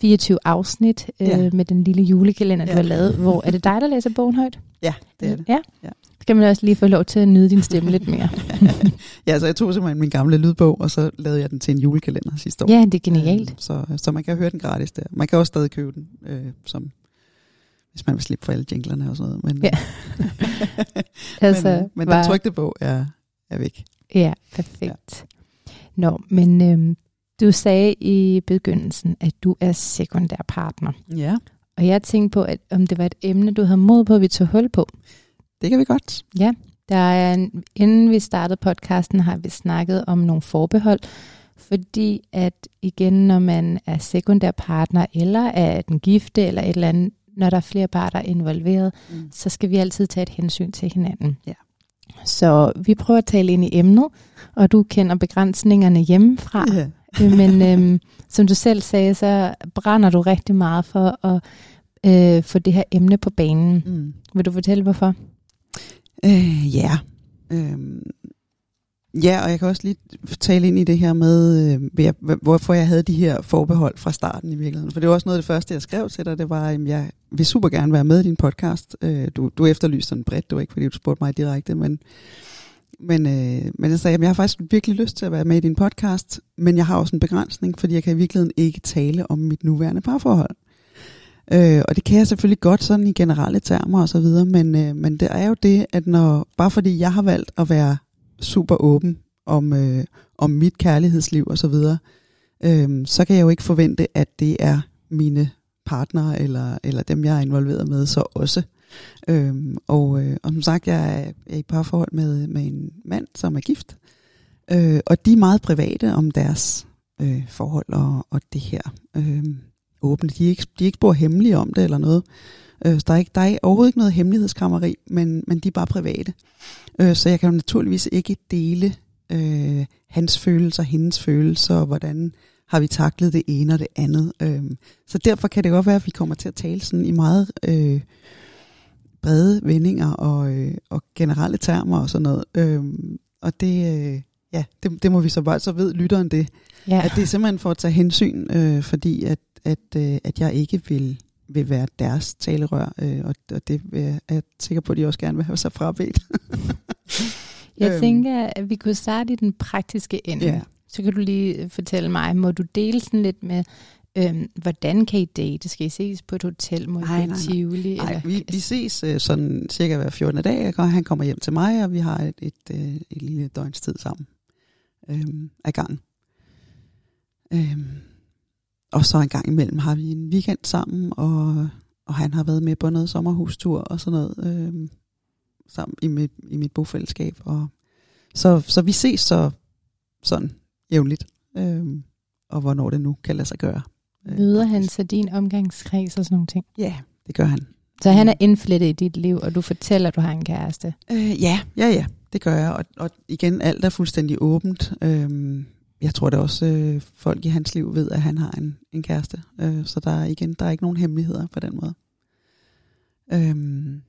24 afsnit øh, Ja. med den lille julekalender, du Ja. har lavet. Hvor, er det dig, der læser bogen højt? ja, det er det. Ja. Ja. Så kan man også lige få lov til at nyde din stemme lidt mere. Ja, så jeg tog simpelthen min gamle lydbog, og så lavede jeg den til en julekalender sidste år. Ja, det er genialt. Øh, Så, så man kan høre den gratis der. Man kan også stadig købe den, øh, som, hvis man vil slippe for alle jinglerne og sådan noget. Men, Ja. altså, men, men var- den trykte bog er, er væk. Ja, perfekt. Ja. Nå, men øhm, du sagde i begyndelsen, at du er sekundær partner. Ja, Og jeg tænkte på, at om det var et emne, du havde mod på, at vi tog hul på. det kan vi godt. Der er en, inden vi startede podcasten, har vi snakket om nogle forbehold, fordi at igen, når man er sekundær partner, eller er den gifte, eller et eller andet, når der er flere parter involveret, Mm. så skal vi altid tage et hensyn til hinanden. Ja. Så vi prøver at tale ind i emnet, og du kender begrænsningerne hjemmefra. Ja. Øh, Men øhm, som du selv sagde, så brænder du rigtig meget for at øh, få det her emne på banen. Mm. Vil du fortælle, hvorfor? Øh, ja. Øhm, ja, og jeg kan også lige tale ind i det her med, øh, hvorfor jeg havde de her forbehold fra starten i virkeligheden. For det var også noget af det første, jeg skrev til dig, det var, at jeg vil super gerne være med i din podcast. Øh, du, du efterlyste den bredt, det var ikke fordi, du spurgte mig direkte, men, men, øh, men jeg sagde, at jeg har faktisk virkelig lyst til at være med i din podcast, men jeg har også en begrænsning, fordi jeg kan i virkeligheden ikke tale om mit nuværende parforhold. Øh, og det kan jeg selvfølgelig godt sådan i generelle termer og så videre, men, øh, men det er jo det, at når, bare fordi jeg har valgt at være super åben om, øh, om mit kærlighedsliv og så videre, øh, så kan jeg jo ikke forvente, at det er mine partnere eller, eller dem, jeg er involveret med, så også. Øhm, og, øh, og som sagt, jeg er, er i parforhold med, med en mand, som er gift, øh, og de er meget private om deres øh, forhold og, og det her. Øh, åbne. De er ikke, de er ikke spor hemmelige om det eller noget. Øh, så der er, ikke, der er overhovedet ikke noget hemmelighedskrammeri, men, men de er bare private. Øh, så jeg kan jo naturligvis ikke dele øh, hans følelser, hendes følelser, og hvordan har vi taklet det ene og det andet. Øh, så derfor kan det godt være, at vi kommer til at tale sådan i meget øh, brede vendinger og, øh, og generelle termer og sådan noget. Øh, og det, øh, ja, det, det må vi så bare, så ved lytteren det, Ja, at det er simpelthen for at tage hensyn, øh, fordi at, at, øh, at jeg ikke vil, vil være deres talerør, øh, og, og det vil jeg- er jeg sikker på, at de også gerne vil have sig frabedt. jeg øhm. tænker, at vi kunne starte i den praktiske ende. Ja. Så kan du lige fortælle mig, må du dele sådan lidt med, øhm, hvordan kan I date? Skal I ses på et hotel? I Nej, nej, nej. Tivoli? Nej, eller- vi, vi ses øh, sådan cirka hver 14. dag. Går- Han kommer hjem til mig, og vi har et, et, øh, et lille døgns tid sammen øh, af gangen. Øh, og så en gang imellem har vi en weekend sammen, og, og han har været med på noget sommerhustur og sådan noget øh, sammen i mit, i mit bofællesskab. Og, så, så vi ses så sådan jævnligt, øh, og hvornår det nu kan lade sig gøre. Øh, Møder han så din omgangskreds og sådan nogle ting? Ja, det gør han. Så han er indflettet i dit liv, og du fortæller, at du har en kæreste. Øh, ja, ja, ja, det gør jeg. Og, og igen, alt er fuldstændig åbent. Øhm, jeg tror da også, øh, folk i hans liv ved, at han har en, en kæreste. Øh, så der er igen, der er ikke nogen hemmeligheder på den måde. Øhm,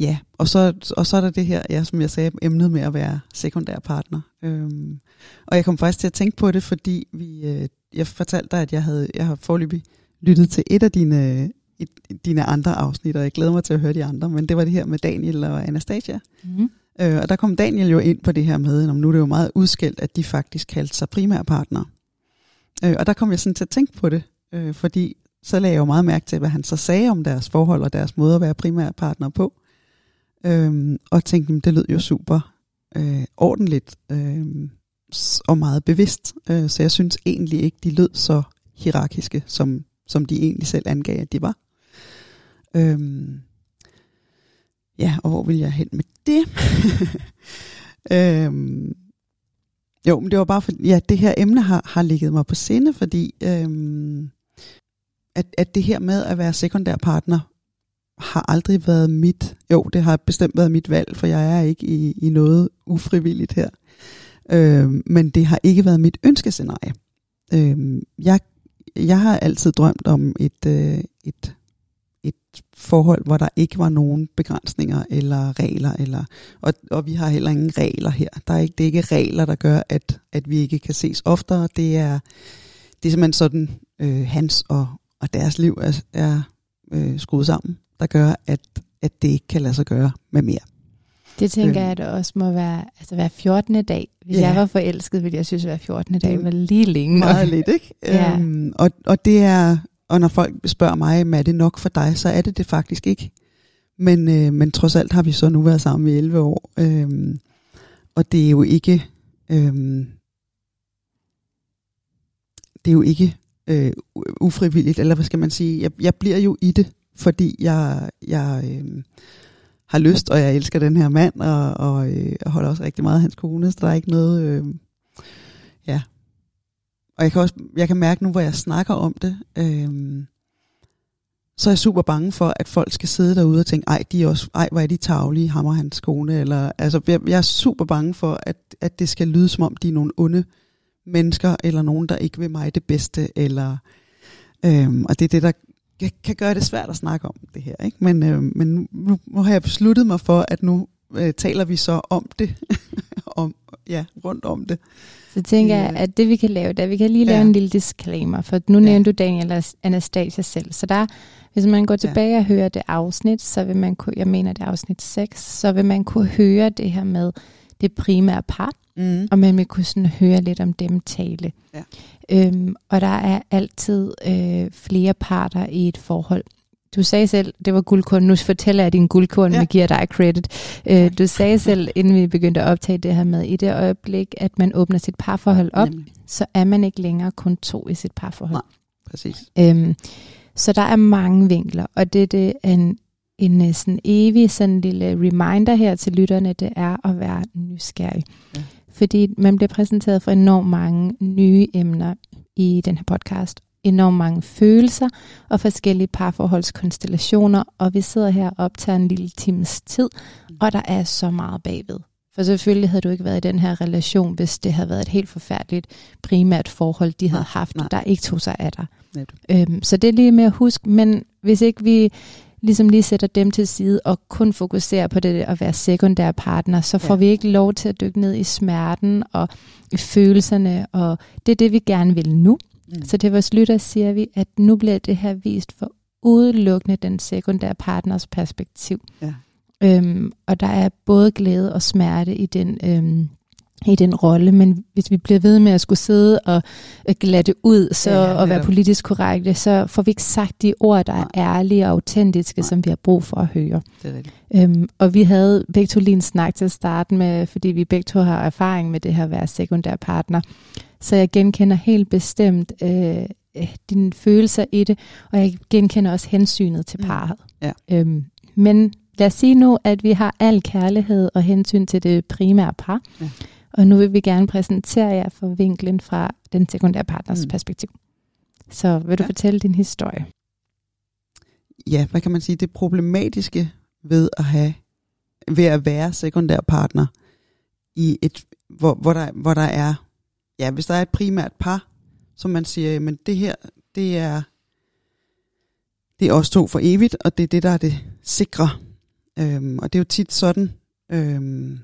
ja, og så, og så er der det her, ja, som jeg sagde, emnet med at være sekundær partner. Øhm, og jeg kom faktisk til at tænke på det, fordi vi, øh, jeg fortalte dig, at jeg, havde, jeg har forløbig lyttet til et af dine, et, dine andre afsnit, og jeg glæder mig til at høre de andre, men det var det her med Daniel og Anastasia. Mm. Øh, og der kom Daniel jo ind på det her med, om nu er det jo meget udskældt, at de faktisk kaldte sig primærpartner. Øh, og der kom jeg sådan til at tænke på det, øh, fordi så lagde jeg jo meget mærke til, hvad han så sagde om deres forhold og deres måde at være primærpartner på. Øh, og tænkte, det lød jo super øh, ordentligt øh, og meget bevidst. Øh, så jeg synes egentlig ikke, de lød så hierarkiske, som, som de egentlig selv angav, at de var. Øhm, ja, og hvor vil jeg hen med det? øhm, jo, men det var bare for, ja, det her emne har, har ligget mig på sinde, fordi øhm, at, at det her med at være sekundær partner har aldrig været mit, jo, det har bestemt været mit valg, for jeg er ikke i, i noget ufrivilligt her. Øh, men det har ikke været mit ønskescenarie. Øh, jeg, jeg har altid drømt om et, øh, et et forhold, hvor der ikke var nogen begrænsninger eller regler. Eller, og, og vi har heller ingen regler her. Der er ikke, det er ikke regler, der gør, at, at vi ikke kan ses oftere. Det er, det er simpelthen sådan, øh, hans og, og deres liv er, er øh, skruet sammen, der gør, at, at det ikke kan lade sig gøre med mere. Det tænker øh. jeg, at det også må være, altså være 14. dag. Hvis ja. jeg var forelsket, ville jeg synes, at hver 14. dag var lige længe. Meget lidt, ikke? ja. øhm, og, og det er, og når folk spørger mig, er det nok for dig, så er det det faktisk ikke. Men, øh, men trods alt har vi så nu været sammen i 11 år. Øh, og det er jo ikke... Øh, det er jo ikke øh, ufrivilligt, eller hvad skal man sige? Jeg, jeg bliver jo i det, fordi jeg, jeg øh, har lyst, og jeg elsker den her mand, og, og øh, holder også rigtig meget af hans kone, så der er ikke noget... Øh, ja, og jeg kan også jeg kan mærke nu, hvor jeg snakker om det, øh, så er jeg super bange for, at folk skal sidde derude og tænke, ej, de er også, ej hvor er de tavlige, ham og hans kone. Eller, altså, jeg, jeg er super bange for, at, at det skal lyde som om, de er nogle onde mennesker, eller nogen, der ikke vil mig det bedste. Eller, øhm, og det er det, der kan gøre det svært at snakke om det her. Ikke? Men, øhm, men nu, nu har jeg besluttet mig for, at nu øh, taler vi så om det, om, ja, rundt om det. Så tænker jeg, at det vi kan lave, der vi kan lige lave ja. en lille disclaimer, for nu ja. nævnte du Daniel Anastasia selv, så der, hvis man går tilbage ja. og hører det afsnit, så vil man kunne, jeg mener det er afsnit 6, så vil man kunne høre det her med det primære par, mm. og man vil kunne sådan høre lidt om dem tale. Ja. Øhm, og der er altid øh, flere parter i et forhold. Du sagde selv, det var guldkorn. Nu fortæller jeg din guldkorn, ja. vi giver dig credit. Uh, du sagde selv, inden vi begyndte at optage det her med, i det øjeblik, at man åbner sit parforhold op, Nemlig. så er man ikke længere kun to i sit parforhold. Nej, præcis. Um, så der er mange vinkler, og det, det er en, en øh, sådan evig sådan lille reminder her til lytterne, det er at være nysgerrig. Ja. Fordi man bliver præsenteret for enormt mange nye emner i den her podcast, enormt mange følelser og forskellige parforholdskonstellationer, og vi sidder her og optager en lille times tid, og der er så meget bagved. For selvfølgelig havde du ikke været i den her relation, hvis det havde været et helt forfærdeligt primært forhold, de havde haft, nej. der ikke tog sig af dig. Øhm, så det er lige med at huske, men hvis ikke vi ligesom lige sætter dem til side og kun fokuserer på det at være sekundær partner, så får ja. vi ikke lov til at dykke ned i smerten og i følelserne, og det er det, vi gerne vil nu. Mm. Så til vores lytter siger vi, at nu bliver det her vist for udelukkende den sekundære partners perspektiv. Ja. Øhm, og der er både glæde og smerte i den, øhm, i den rolle, men hvis vi bliver ved med at skulle sidde og glatte ud så, ja, og være politisk korrekte, så får vi ikke sagt de ord, der er ærlige og autentiske, Nej. som vi har brug for at høre. Det er rigtigt. Øhm, og vi havde begge to lige en snak til at starte med, fordi vi begge to har erfaring med det her at være sekundær partner. Så jeg genkender helt bestemt øh, dine følelser i det, og jeg genkender også hensynet til mm. parret. Ja. Øhm, men lad os sige nu, at vi har al kærlighed og hensyn til det primære par, ja. Og nu vil vi gerne præsentere jer for vinklen fra den sekundære partners mm. perspektiv. Så vil du ja. fortælle din historie? Ja, hvad kan man sige? Det problematiske ved at have ved at være sekundær partner i et hvor, hvor der hvor der er ja, hvis der er et primært par, som man siger, men det her, det er, det er os to for evigt, og det er det, der er det sikre. Øhm, og det er jo tit sådan, øhm,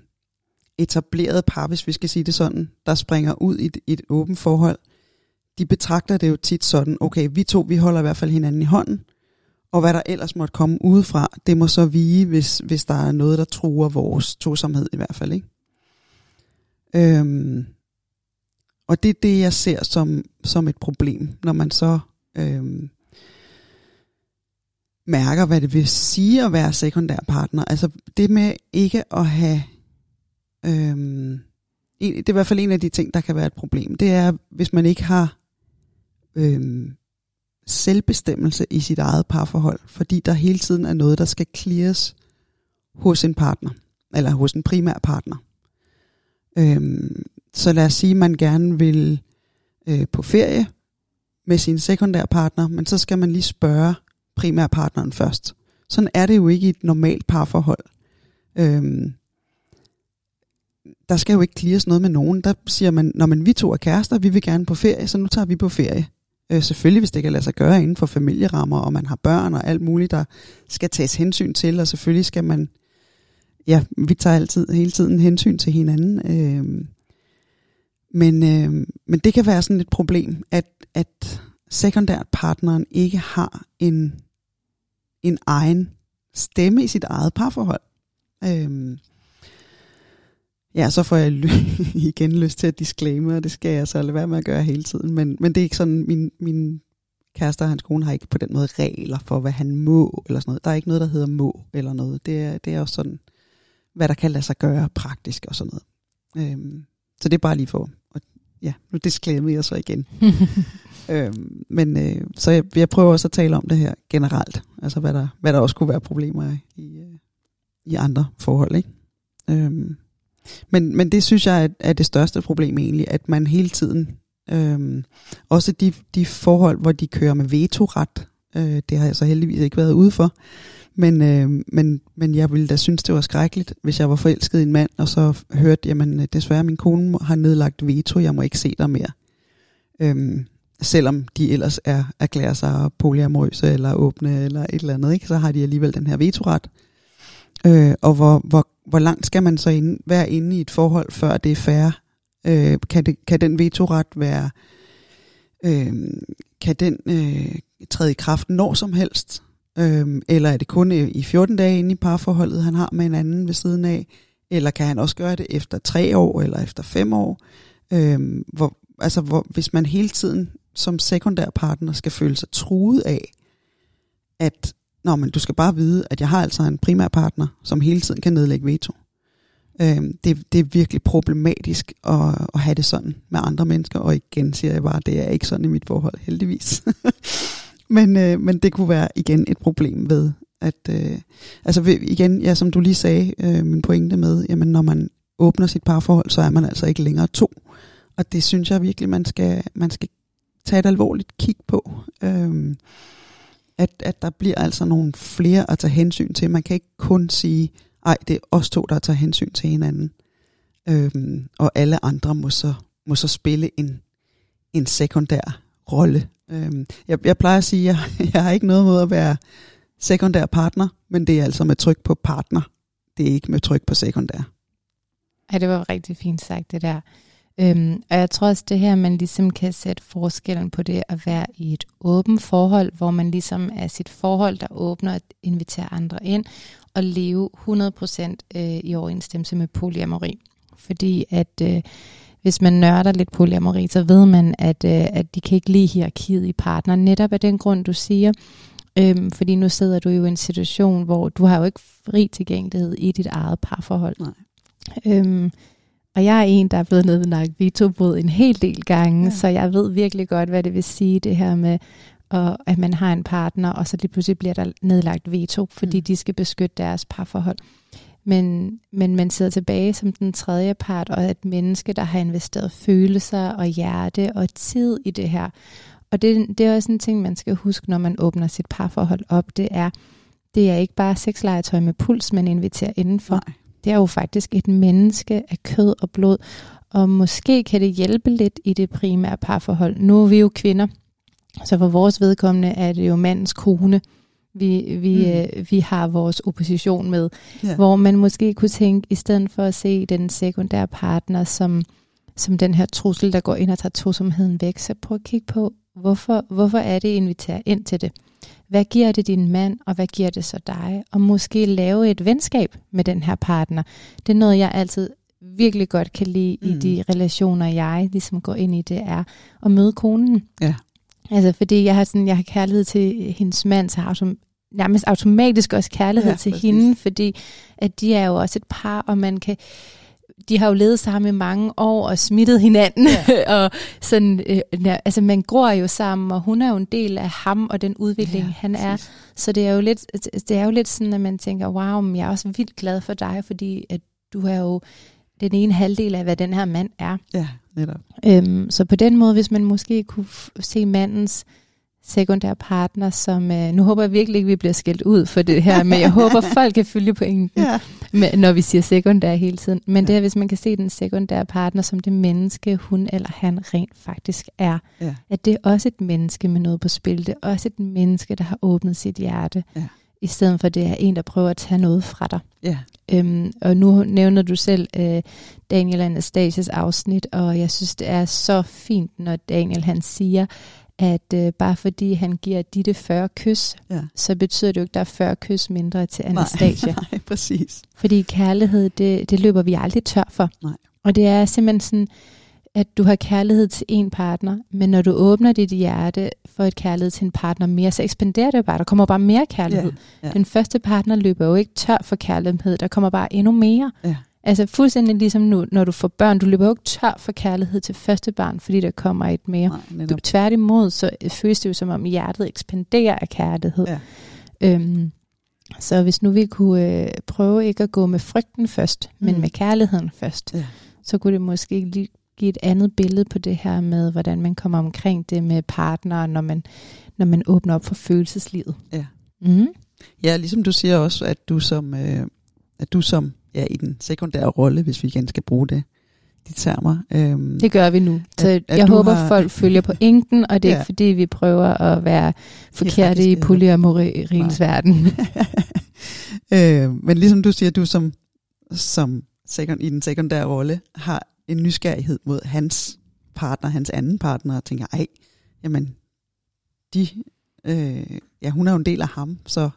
etableret par, hvis vi skal sige det sådan, der springer ud i et, et åbent forhold, de betragter det jo tit sådan, okay, vi to, vi holder i hvert fald hinanden i hånden, og hvad der ellers måtte komme udefra, det må så vige, hvis, hvis der er noget, der truer vores tosomhed i hvert fald. Ikke? Øhm, og det er det, jeg ser som, som et problem, når man så øhm, mærker, hvad det vil sige at være sekundær partner. Altså det med ikke at have... Øhm, det er i hvert fald en af de ting, der kan være et problem. Det er, hvis man ikke har øhm, selvbestemmelse i sit eget parforhold, fordi der hele tiden er noget, der skal clears hos en partner, eller hos en primær partner. Øhm, så lad os sige, at man gerne vil øh, på ferie med sin sekundære partner, men så skal man lige spørge primærpartneren først. Sådan er det jo ikke i et normalt parforhold. Øhm, der skal jo ikke clears noget med nogen. Der siger man, når man vi to er kærester, vi vil gerne på ferie, så nu tager vi på ferie. Øh, selvfølgelig, hvis det kan lade sig gøre inden for familierammer, og man har børn og alt muligt, der skal tages hensyn til, og selvfølgelig skal man, ja, vi tager altid hele tiden hensyn til hinanden. Øh, men, øh, men det kan være sådan et problem, at, at sekundært partneren ikke har en, en egen stemme i sit eget parforhold. Øh, Ja, så får jeg igen lyst til at disclaimer, og det skal jeg så lade være med at gøre hele tiden. Men, men det er ikke sådan, min, min kæreste og hans kone har ikke på den måde regler for, hvad han må, eller sådan noget. Der er ikke noget, der hedder må, eller noget. Det er, det er også sådan, hvad der kan lade sig gøre praktisk og sådan noget. Øhm, så det er bare lige for, og ja, nu disclaimer jeg så igen. øhm, men øh, så jeg, jeg prøver også at tale om det her generelt, altså hvad der, hvad der også kunne være problemer i, i, øh, i andre forhold, ikke? Øhm, men, men det synes jeg er, er det største problem egentlig, at man hele tiden, øh, også de, de forhold, hvor de kører med vetoret, øh, det har jeg så heldigvis ikke været ude for, men, øh, men, men jeg ville da synes, det var skrækkeligt, hvis jeg var forelsket i en mand, og så hørte, jamen øh, desværre min kone har nedlagt veto, jeg må ikke se dig mere. Øhm, selvom de ellers er erklærer sig polyamorøse eller åbne eller et eller andet, ikke? så har de alligevel den her vetoret. Øh, og hvor, hvor hvor langt skal man så ind, være inde i et forhold, før det er fair? Øh, kan, det, kan den vetoret være, øh, kan den øh, træde i kraft når som helst? Øh, eller er det kun i 14 dage inde i parforholdet, han har med en anden ved siden af? Eller kan han også gøre det efter tre år eller efter fem år? Øh, hvor, altså, hvor, hvis man hele tiden som sekundær partner skal føle sig truet af, at Nå, men du skal bare vide, at jeg har altså en primær partner, som hele tiden kan nedlægge veto. Øhm, det, det er virkelig problematisk at, at have det sådan med andre mennesker, og igen siger jeg bare, det er ikke sådan i mit forhold, heldigvis. men, øh, men det kunne være igen et problem ved, at, øh, altså igen, ja, som du lige sagde, øh, min pointe med, jamen når man åbner sit parforhold, så er man altså ikke længere to. Og det synes jeg virkelig, man skal, man skal tage et alvorligt kig på. Øh, at, at der bliver altså nogle flere at tage hensyn til. Man kan ikke kun sige, ej, det er os to, der tager hensyn til hinanden. Øhm, og alle andre må så, må så spille en, en sekundær rolle. Øhm, jeg, jeg plejer at sige, at jeg, jeg har ikke noget mod at være sekundær partner, men det er altså med tryk på partner. Det er ikke med tryk på sekundær. Ej, det var rigtig fint sagt, det der. Øhm, og jeg tror også det her, man ligesom kan sætte forskellen på det at være i et åbent forhold, hvor man ligesom er sit forhold, der åbner at invitere andre ind, og leve 100% øh, i overensstemmelse med polyamori. Fordi at øh, hvis man nørder lidt polyamori, så ved man, at, øh, at de kan ikke lide hierarkiet i partner. Netop af den grund, du siger, Øhm, fordi nu sidder du jo i en situation, hvor du har jo ikke fri tilgængelighed i dit eget parforhold. Nej. Øhm, og jeg er en, der er blevet nedlagt veto en hel del gange, ja. så jeg ved virkelig godt, hvad det vil sige, det her med, og, at man har en partner, og så lige pludselig bliver der nedlagt veto, fordi mm. de skal beskytte deres parforhold. Men, men man sidder tilbage som den tredje part, og et menneske, der har investeret følelser og hjerte og tid i det her. Og det, det er også en ting, man skal huske, når man åbner sit parforhold op. Det er, det er ikke bare sexlegetøj med puls, man inviterer indenfor. Nej det er jo faktisk et menneske af kød og blod, og måske kan det hjælpe lidt i det primære parforhold. Nu er vi jo kvinder, så for vores vedkommende er det jo mandens kone, vi, vi, mm. øh, vi har vores opposition med. Yeah. Hvor man måske kunne tænke, i stedet for at se den sekundære partner som, som den her trussel, der går ind og tager tosomheden væk. Så prøv at kigge på, hvorfor, hvorfor er det, inviterer ind til det? Hvad giver det din mand, og hvad giver det så dig? Og måske lave et venskab med den her partner. Det er noget, jeg altid virkelig godt kan lide mm. i de relationer, jeg ligesom går ind i, det er at møde konen. Ja. Altså fordi jeg har, sådan, jeg har kærlighed til hendes mand, så har som nærmest automatisk også kærlighed ja, til præcis. hende, fordi at de er jo også et par, og man kan de har jo levet sammen i mange år og smittet hinanden. Ja. og sådan, øh, altså man gror jo sammen, og hun er jo en del af ham og den udvikling, ja, han er. Præcis. Så det er, jo lidt, det er jo lidt sådan, at man tænker, wow, men jeg er også vildt glad for dig, fordi at du er jo den ene halvdel af, hvad den her mand er. Ja, netop. Øhm, så på den måde, hvis man måske kunne se mandens sekundær partner, som, øh, nu håber jeg virkelig ikke, vi bliver skældt ud for det her, men jeg håber, folk kan følge pointen, ja. med, når vi siger sekundær hele tiden. Men ja. det er, hvis man kan se den sekundære partner som det menneske, hun eller han rent faktisk er. Ja. At det er også et menneske med noget på spil. Det er også et menneske, der har åbnet sit hjerte. Ja. I stedet for, det er en, der prøver at tage noget fra dig. Ja. Øhm, og nu nævner du selv øh, Daniel Anastasias afsnit, og jeg synes, det er så fint, når Daniel han siger, at øh, bare fordi han giver Ditte 40 kys, ja. så betyder det jo ikke, at der er 40 kys mindre til Anastasia. Nej, nej præcis. Fordi kærlighed, det, det løber vi aldrig tør for. Nej. Og det er simpelthen sådan, at du har kærlighed til en partner, men når du åbner dit hjerte for et kærlighed til en partner mere, så ekspanderer det bare. Der kommer bare mere kærlighed. Ja, ja. Den første partner løber jo ikke tør for kærlighed, der kommer bare endnu mere. Ja. Altså fuldstændig ligesom nu, når du får børn, du løber jo ikke tør for kærlighed til første barn, fordi der kommer et mere. Nej, du, tværtimod, så føles det jo som om hjertet ekspanderer af kærlighed. Ja. Øhm, så hvis nu vi kunne øh, prøve ikke at gå med frygten først, mm. men med kærligheden først, ja. så kunne det måske lige give et andet billede på det her med, hvordan man kommer omkring det med partner, når man, når man åbner op for følelseslivet. Ja. Mm. Ja, ligesom du siger også, at du som, øh, at du som ja, i den sekundære rolle, hvis vi igen skal bruge det, de termer. Øhm, det gør vi nu. Så at, jeg håber, har... folk følger på enken, og det er ja. ikke fordi, vi prøver at være forkerte i polyamoriens verden. øh, men ligesom du siger, du som, som sekund, i den sekundære rolle har en nysgerrighed mod hans partner, hans anden partner, og tænker, ej, jamen, de, øh, ja, hun er jo en del af ham, så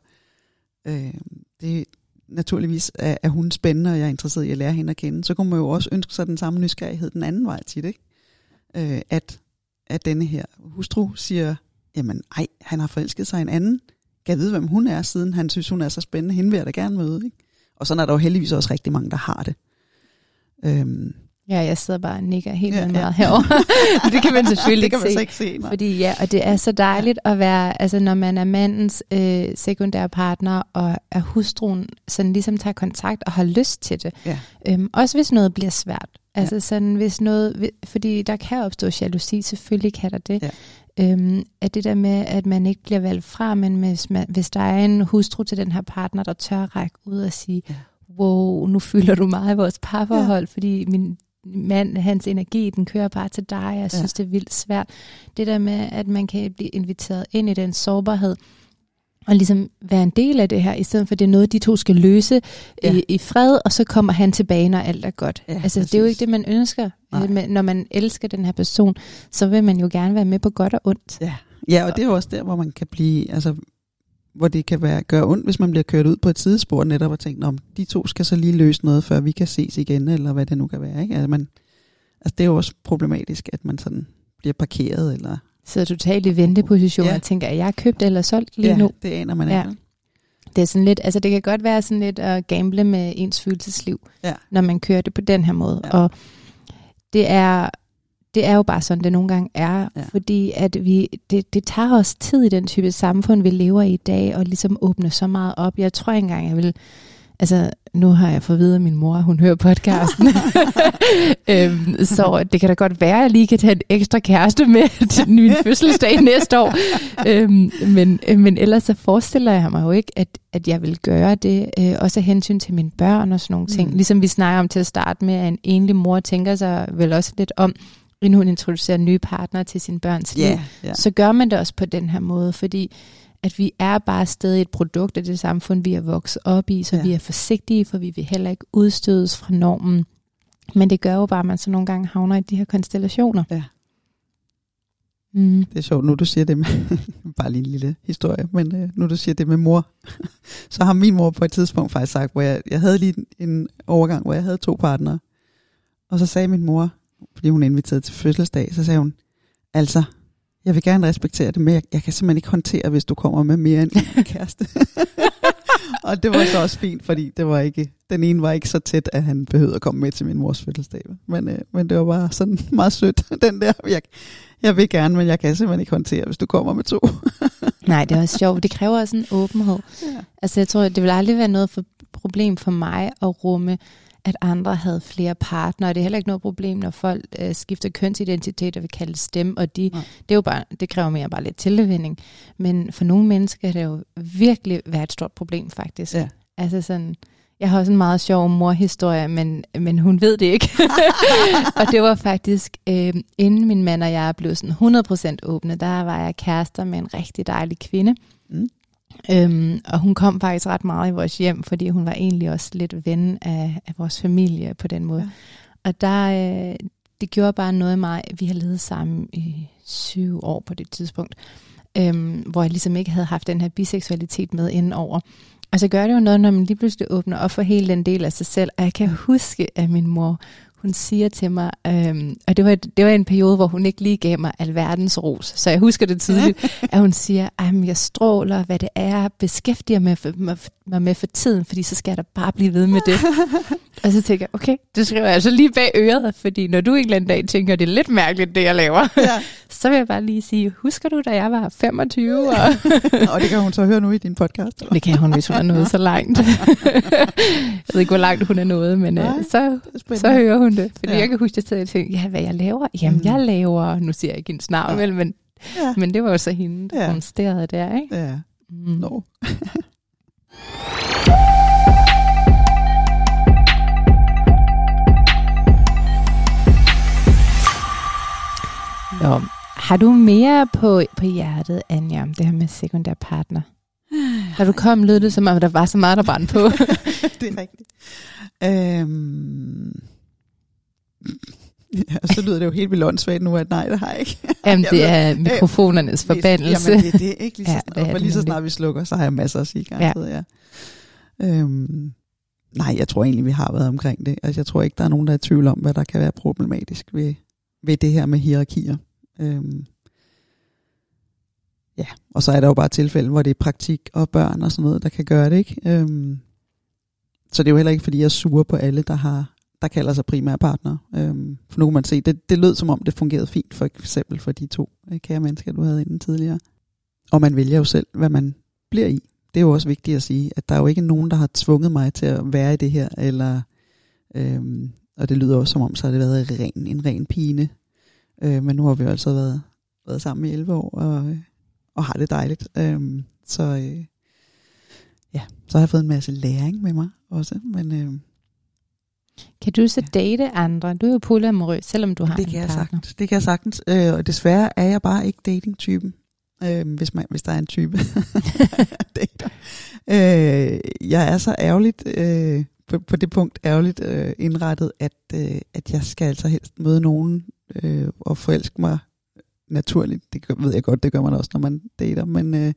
øh, det, naturligvis er, er hun spændende, og jeg er interesseret i at lære hende at kende, så kunne man jo også ønske sig den samme nysgerrighed den anden vej tit, ikke? Øh, at, at denne her hustru siger, jamen ej, han har forelsket sig en anden, kan vide, hvem hun er, siden han synes, hun er så spændende, hende vil jeg da gerne møde, ikke? Og sådan er der jo heldigvis også rigtig mange, der har det. Øhm, Ja, jeg sidder bare og nikker helt ja, meget ja. herovre. det kan man selvfølgelig det kan man se. ikke se. Nej. Fordi ja, og det er så dejligt at være, altså når man er mandens øh, sekundære partner, og er hustruen, sådan ligesom tager kontakt og har lyst til det. Ja. Øhm, også hvis noget bliver svært. Altså ja. sådan, hvis noget, fordi der kan opstå jalousi, selvfølgelig kan der det. Ja. Øhm, at det der med, at man ikke bliver valgt fra, men hvis, man, hvis der er en hustru til den her partner, der tør række ud og sige, ja wow, nu fylder du meget i vores parforhold, ja. fordi min mand, hans energi, den kører bare til dig. Jeg synes, ja. det er vildt svært. Det der med, at man kan blive inviteret ind i den sårbarhed, og ligesom være en del af det her, i stedet for det er noget, de to skal løse ja. i, i fred, og så kommer han tilbage, når alt er godt. Ja, altså, præcis. det er jo ikke det, man ønsker. Nej. Når man elsker den her person, så vil man jo gerne være med på godt og ondt. Ja, ja og det er jo også der, hvor man kan blive, altså hvor det kan være, gøre ondt, hvis man bliver kørt ud på et sidespor netop og tænkt, om de to skal så lige løse noget, før vi kan ses igen, eller hvad det nu kan være. Ikke? Altså, man, altså det er jo også problematisk, at man sådan bliver parkeret. Eller så totalt i venteposition ja. og tænker, er jeg købt eller solgt lige ja, nu? det aner man ja. ikke. Det er sådan lidt, altså det kan godt være sådan lidt at gamble med ens følelsesliv, ja. når man kører det på den her måde. Ja. Og det er det er jo bare sådan, det nogle gange er, ja. fordi at vi, det, det tager os tid i den type samfund, vi lever i i dag, og ligesom åbne så meget op. Jeg tror ikke engang, jeg vil Altså, nu har jeg fået at vide af min mor, hun hører podcasten. øhm, så det kan da godt være, at jeg lige kan tage en ekstra kæreste med til min fødselsdag næste år. Øhm, men, men ellers så forestiller jeg mig jo ikke, at, at jeg vil gøre det. Øh, også af hensyn til mine børn og sådan nogle ting. Mm. Ligesom vi snakker om til at starte med, at en enlig mor tænker sig vel også lidt om, inden hun introducerer nye partnere til sin børns liv, yeah, yeah. så gør man det også på den her måde, fordi at vi er bare stadig et produkt af det samfund, vi er vokset op i, så ja. vi er forsigtige, for vi vil heller ikke udstødes fra normen. Men det gør jo bare, at man så nogle gange havner i de her konstellationer. Ja. Mm. Det er sjovt, nu du siger det med, bare lige en lille historie, men øh, nu du siger det med mor, så har min mor på et tidspunkt faktisk sagt, hvor jeg, jeg havde lige en, en overgang, hvor jeg havde to partnere, og så sagde min mor, fordi hun inviterede til fødselsdag, så sagde hun, altså, jeg vil gerne respektere det, men jeg, jeg kan simpelthen ikke håndtere, hvis du kommer med mere end en kæreste. og det var så også fint, fordi det var ikke, den ene var ikke så tæt, at han behøvede at komme med til min mors fødselsdag. Men, øh, men det var bare sådan meget sødt, den der. Jeg, jeg vil gerne, men jeg kan simpelthen ikke håndtere, hvis du kommer med to. Nej, det er også sjovt. Det kræver også en åbenhed. Ja. Altså jeg tror, det vil aldrig være noget for, problem for mig at rumme, at andre havde flere partnere. Det er heller ikke noget problem, når folk øh, skifter kønsidentitet og vil kalde det stemme, og de, det, er jo bare, det kræver mere bare lidt tilvænning. Men for nogle mennesker kan det jo virkelig være et stort problem, faktisk. Ja. Altså sådan, jeg har også en meget sjov morhistorie, men, men hun ved det ikke. og det var faktisk, øh, inden min mand og jeg blev sådan 100% åbne, der var jeg kærester med en rigtig dejlig kvinde. Mm. Øhm, og hun kom faktisk ret meget i vores hjem, fordi hun var egentlig også lidt ven af, af vores familie på den måde. Ja. Og der, øh, det gjorde bare noget af mig. Vi har levet sammen i syv år på det tidspunkt, øhm, hvor jeg ligesom ikke havde haft den her biseksualitet med indenover. Og så gør det jo noget, når man lige pludselig åbner op for hele den del af sig selv. Og jeg kan huske, at min mor, hun siger til mig, øhm, og det var, det var en periode, hvor hun ikke lige gav mig alverdens ros, så jeg husker det tydeligt, at hun siger, at jeg stråler, hvad det er, beskæftiger mig, for, mig, mig med for tiden, fordi så skal jeg da bare blive ved med det. og så tænker jeg, okay, det skriver jeg altså lige bag øret, fordi når du en eller anden dag tænker, det er lidt mærkeligt, det jeg laver, Ja. så vil jeg bare lige sige, husker du, da jeg var 25? Og og det kan hun så høre nu i din podcast. eller? det kan hun, hvis hun er nået så langt. jeg ved ikke, hvor langt hun er nået, men Nej, øh, så, Spændende. så hører hun det. Fordi Ja. jeg kan huske, at jeg sad og tænkte, ja, hvad jeg laver? Jamen, Mm. jeg laver, nu siger jeg ikke hendes navn, Ja. men, Ja. men det var jo så hende, der Ja. rumsterede der, ikke? Ja, Mm. no. Nå, har du mere på, på hjertet, Anja, om det her med sekundær partner? Da du kom, lød det som om, der var så meget, der brændte på. det er rigtigt. Øhm. Ja, så lyder det jo helt vildt åndssvagt nu, at nej, det har jeg ikke. Jamen, det er mikrofonernes forbandelse. Jamen, det er det ikke lige så Ja, det er det lige så snart vi slukker, så har jeg masser at sige. Garanteret, ja. Ja. Øhm. Nej, jeg tror egentlig, vi har været omkring det. Altså, jeg tror ikke, der er nogen, der er i tvivl om, hvad der kan være problematisk ved, ved det her med hierarkier. Øhm. Ja, og så er der jo bare tilfælde, hvor det er praktik og børn og sådan noget, der kan gøre det, ikke? Øhm. Så det er jo heller ikke, fordi jeg er sur på alle, der har der kalder sig primære partner. Øhm, for nu kan man se, det, det lød som om, det fungerede fint, for eksempel for de to øh, kære mennesker, du havde inden tidligere. Og man vælger jo selv, hvad man bliver i. Det er jo også vigtigt at sige, at der er jo ikke nogen, der har tvunget mig til at være i det her, eller, øhm, og det lyder også som om, så har det været en ren, en ren pine. Øh, men nu har vi jo altså været, været sammen i 11 år, og, øh, og har det dejligt. Øhm, så øh, ja, så har jeg fået en masse læring med mig også, men... Øh, kan du så date andre? Du er jo polyamorøs, selvom du har det en kan jeg partner. sagtens. Det kan jeg sagtens. Øh, og desværre er jeg bare ikke dating-typen. Øh, hvis, man, hvis der er en type. Dater. øh, jeg er så ærgerligt, øh, på, på det punkt ærgerligt øh, indrettet, at, øh, at jeg skal altså helst møde nogen øh, og forelske mig naturligt. Det gør, ved jeg godt, det gør man også, når man dater. Men, øh,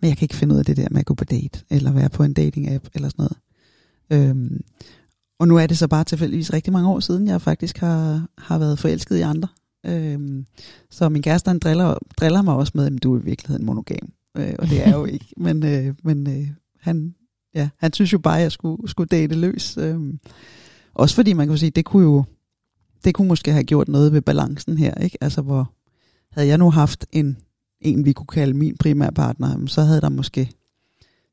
men jeg kan ikke finde ud af det der med at gå på date, eller være på en dating-app, eller sådan noget. Øhm, og nu er det så bare tilfældigvis rigtig mange år siden, jeg faktisk har, har været forelsket i andre. Øhm, så min kæreste, han driller, driller mig også med, at du er i virkeligheden monogam. Øh, og det er jo ikke. Men, øh, men øh, han, ja, han synes jo bare, at jeg skulle, skulle date løs. Øhm, også fordi man kan sige, det kunne jo det kunne måske have gjort noget ved balancen her. Ikke? Altså hvor havde jeg nu haft en, en vi kunne kalde min primære partner, jamen, så havde der måske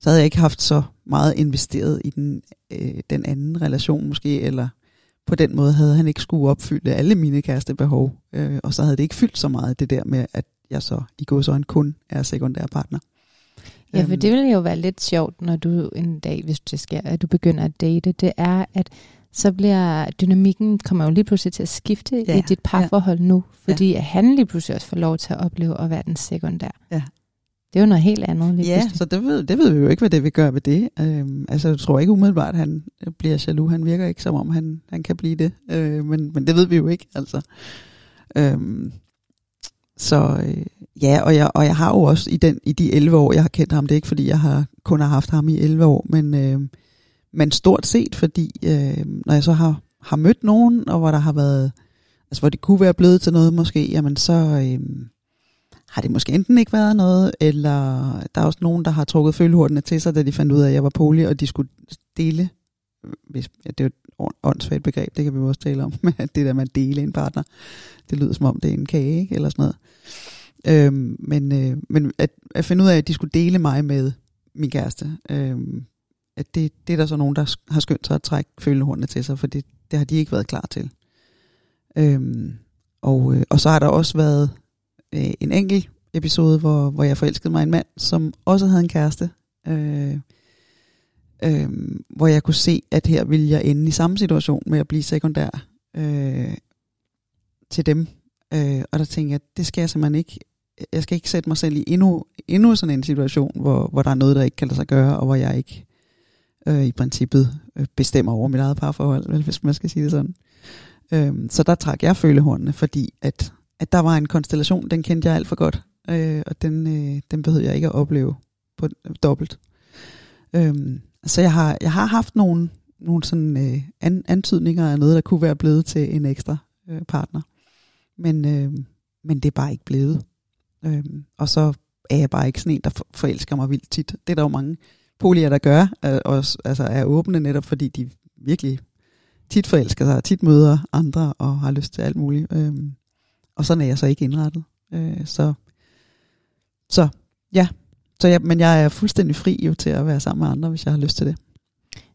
så havde jeg ikke haft så meget investeret i den, øh, den anden relation måske, eller på den måde havde han ikke skulle opfylde alle mine kærestebehov, øh, og så havde det ikke fyldt så meget det der med, at jeg så i godsøjne kun er sekundær partner. Ja, for Øhm, det ville jo være lidt sjovt, når du en dag, hvis det sker, at du begynder at date, det er, at så bliver dynamikken, kommer jo lige pludselig til at skifte Ja, i dit parforhold ja. nu, fordi ja. han lige pludselig også får lov til at opleve at være den sekundær. Ja. Det er jo noget helt andet. Lige Ja, pludselig. så det ved, det ved vi jo ikke, hvad det vil gøre ved det. Øhm, altså, jeg tror ikke umiddelbart, at han bliver jaloux. Han virker ikke, som om han, han kan blive det. Øh, men, men det ved vi jo ikke, altså. Øhm, så øh, ja, og jeg, og jeg har jo også i, den, i de 11 år, jeg har kendt ham, det er ikke fordi, jeg har kun har haft ham i 11 år, men, øh, men stort set, fordi øh, når jeg så har, har mødt nogen, og hvor der har været, altså hvor det kunne være blevet til noget måske, jamen så... Øh, har det måske enten ikke været noget, eller der er også nogen, der har trukket følehortene til sig, da de fandt ud af, at jeg var poli, og de skulle dele, hvis, ja, det er jo et åndssvagt begreb, det kan vi jo også tale om, men det der med at dele en partner, det lyder som om det er en kage, ikke? eller sådan noget. Øhm, men øh, men at, at finde ud af, at de skulle dele mig med min kæreste, øhm, at det, det er der så nogen, der har skyndt sig at trække følehornene til sig, for det, det har de ikke været klar til. Øhm, og, øh, og så har der også været øh, en enkelt episode, hvor, hvor jeg forelskede mig i en mand, som også havde en kæreste. Øh, øh, hvor jeg kunne se, at her ville jeg ende i samme situation med at blive sekundær øh, til dem. Øh, og der tænkte jeg, det skal jeg simpelthen ikke. Jeg skal ikke sætte mig selv i endnu, endnu sådan en situation, hvor, hvor der er noget, der ikke kan lade sig gøre, og hvor jeg ikke øh, i princippet øh, bestemmer over mit eget parforhold, vel, hvis man skal sige det sådan. Øh, så der trak jeg følehornene, fordi at at der var en konstellation, den kendte jeg alt for godt, øh, og den, øh, den behøvede jeg ikke at opleve på dobbelt. Øhm, så jeg har, jeg har haft nogle, nogle sådan, øh, an, antydninger af noget, der kunne være blevet til en ekstra øh, partner. Men, øh, men det er bare ikke blevet. Øhm, og så er jeg bare ikke sådan en, der forelsker mig vildt tit. Det er der jo mange polier, der gør, øh, og altså er åbne netop, fordi de virkelig tit forelsker sig, tit møder andre og har lyst til alt muligt. Øhm, og sådan er jeg så ikke indrettet. Øh, så, så ja, så jeg, men jeg er fuldstændig fri jo til at være sammen med andre, hvis jeg har lyst til det.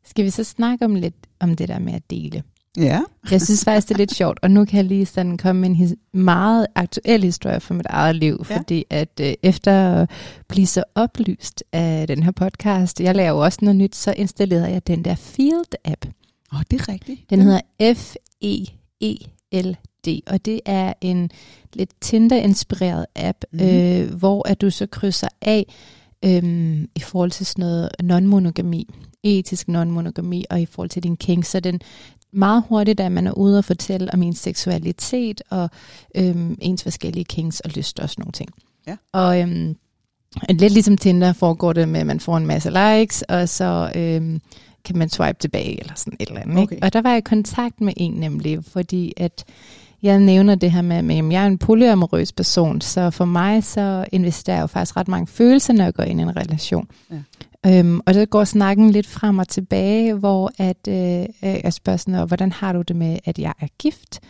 Skal vi så snakke om lidt om det der med at dele? Ja. Jeg synes faktisk, det er lidt sjovt, og nu kan jeg lige sådan komme med en his- meget aktuel historie fra mit eget liv, Ja. fordi at øh, efter at blive så oplyst af den her podcast, jeg laver jo også noget nyt, så installerede jeg den der Field-app. Åh, oh, det er rigtigt. Den ja. hedder F-E-E-L-D, og det er en lidt Tinder-inspireret app, mm. øh, hvor at du så krydser af øhm, i forhold til sådan noget non-monogami, etisk non-monogami, og i forhold til din kink, så den meget hurtigt, at man er ude og fortælle om ens seksualitet og øhm, ens forskellige kinks og lyst og sådan nogle ting. Ja. Og øhm, lidt ligesom Tinder foregår det med, at man får en masse likes, og så øhm, kan man swipe tilbage eller sådan et eller andet. Okay. Ikke? Og der var jeg i kontakt med en nemlig, fordi at jeg nævner det her med, at jeg er en polyamorøs person, så for mig så investerer jeg jo faktisk ret mange følelser, når jeg går ind i en relation. Ja. Øhm, og så går snakken lidt frem og tilbage, hvor at, øh, øh, jeg spørger sådan, "Og hvordan har du det med, at jeg er gift?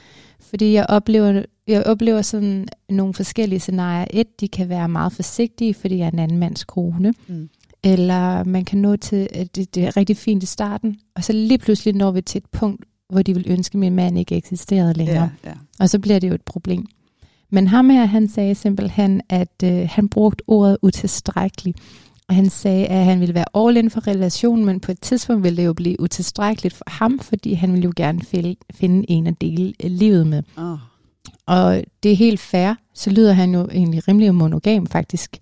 Fordi jeg oplever, jeg oplever sådan nogle forskellige scenarier. Et, de kan være meget forsigtige, fordi jeg er en anden mands kone. Mm. Eller man kan nå til, at det, det er rigtig fint i starten, og så lige pludselig når vi til et punkt, hvor de vil ønske, at min mand ikke eksisterede længere. Ja, ja. Og så bliver det jo et problem. Men ham her, han sagde simpelthen, at øh, han brugte ordet utilstrækkelig. Og han sagde, at han ville være all in for relationen, men på et tidspunkt ville det jo blive utilstrækkeligt for ham, fordi han ville jo gerne finde en at dele øh, livet med. Oh. Og det er helt fair, så lyder han jo egentlig rimelig monogam faktisk.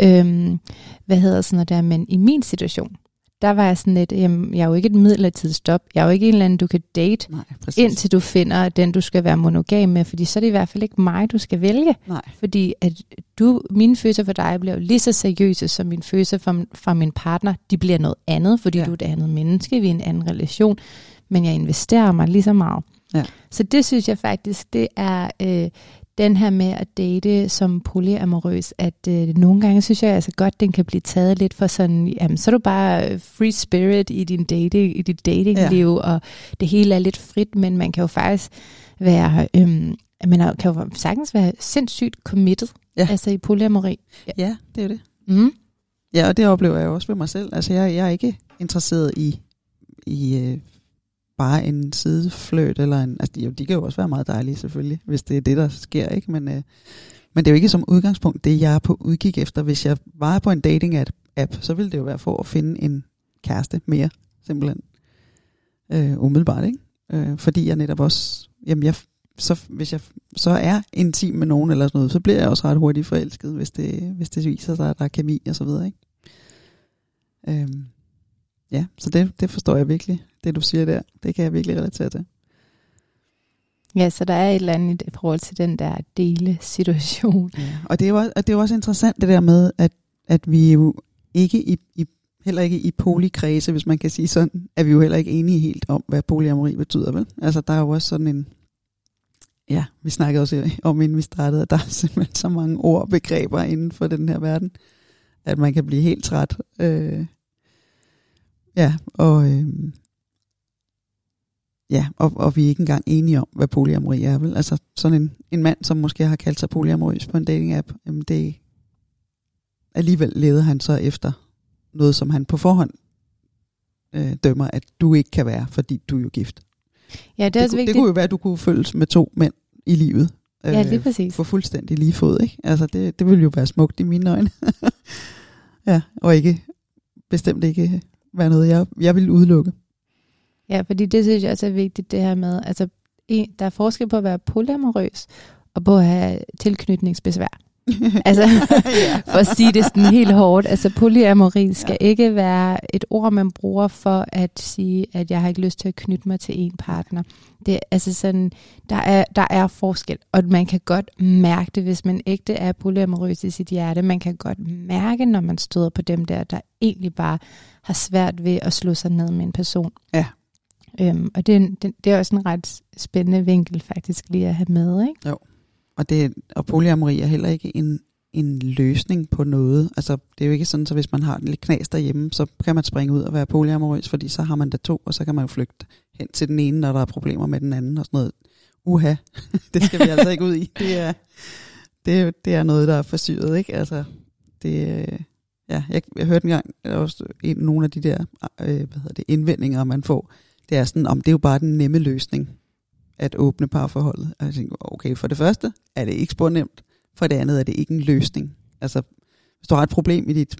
Ja. Øhm, hvad hedder sådan noget der, men i min situation, der var jeg sådan lidt, jamen, jeg er jo ikke et midlertidigt stop. Jeg er jo ikke en eller anden, du kan date, Nej, præcis. indtil du finder den, du skal være monogam med, fordi så er det i hvert fald ikke mig, du skal vælge. Nej. Fordi at du, mine følelser for dig bliver jo lige så seriøse, som mine følelser fra, fra min partner. De bliver noget andet, fordi Ja. du er et andet menneske, vi er en anden relation. Men jeg investerer mig lige så meget. Ja. Så det synes jeg faktisk, det er øh, den her med at date som polyamorøs, at øh, nogle gange synes jeg altså godt, den kan blive taget lidt for sådan, jamen så er du bare free spirit i din dating, i dit datingliv, ja. og det hele er lidt frit, men man kan jo faktisk være, øhm, man kan jo sagtens være sindssygt committed, Ja. altså i polyamori. Ja, det er det. Mm. Ja, og det oplever jeg også ved mig selv. Altså, jeg, jeg er ikke interesseret i, i øh, bare en sidefløt, eller en, altså, jo, de kan jo også være meget dejlige selvfølgelig, hvis det er det, der sker, ikke? Men, øh, men det er jo ikke som udgangspunkt det, jeg er på udkig efter. Hvis jeg var på en dating-app, så ville det jo være for at finde en kæreste mere, simpelthen. Øh, umiddelbart, ikke? Øh, fordi jeg netop også, jamen jeg så, hvis jeg så er intim med nogen eller sådan noget, så bliver jeg også ret hurtigt forelsket, hvis det, hvis det viser sig, at der er kemi og så videre. Ikke? Øh, ja, så det, det forstår jeg virkelig, det du siger der. Det kan jeg virkelig relatere til. Ja, så der er et eller andet i forhold til den der dele-situation. Ja, og det er jo også, og det er også interessant det der med, at, at vi jo ikke i, i heller ikke i polikredse, hvis man kan sige sådan, er vi jo heller ikke enige helt om, hvad polyamori betyder, vel? Altså, der er jo også sådan en, ja, vi snakkede også om, inden vi startede, at der er simpelthen så mange ord og begreber inden for den her verden, at man kan blive helt træt. Øh, ja, og, øh, ja, og, og vi er ikke engang enige om, hvad polyamori er, vel? Altså, sådan en, en mand, som måske har kaldt sig polyamorøs på en dating-app, jamen det alligevel leder han så efter noget, som han på forhånd øh, dømmer, at du ikke kan være, fordi du er jo gift. Ja, det, er det, også kunne, vigtigt. det kunne jo være, at du kunne følges med to mænd i livet. Øh, Ja, lige præcis. For fuldstændig lige fod, ikke? Altså, det, det ville jo være smukt i mine øjne. ja, og ikke, bestemt ikke være noget, jeg, jeg vil udelukke. Ja, fordi det synes jeg også er vigtigt, det her med, altså, der er forskel på at være polyamorøs, og på at have tilknytningsbesvær. Altså, for at sige det sådan helt hårdt, altså polyamori skal ja. ikke være et ord, man bruger for at sige, at jeg har ikke lyst til at knytte mig til en partner. Det altså sådan, der er, der er forskel, og man kan godt mærke det, hvis man ægte er polyamorøs i sit hjerte. Man kan godt mærke, når man støder på dem der, der egentlig bare har svært ved at slå sig ned med en person. Ja. Øhm, og det er, det, det er også en ret spændende vinkel faktisk lige at have med, ikke? Jo, Og, det, og polyamori er heller ikke en, en løsning på noget. Altså, det er jo ikke sådan, så hvis man har en lidt knas derhjemme, så kan man springe ud og være polyamorøs, fordi så har man da to, og så kan man jo flygte hen til den ene, når der er problemer med den anden og sådan noget. Uha, det skal vi altså ikke ud i. Det er, det, det er noget, der er forsyret, ikke? Altså, det, ja, jeg, jeg hørte engang også en, nogle af de der øh, hvad hedder det, indvendinger, man får. Det er sådan, om det er jo bare den nemme løsning at åbne parforholdet. Og jeg tænker, okay, for det første er det ikke spor nemt, for det andet er det ikke en løsning. Altså, hvis du har et problem i dit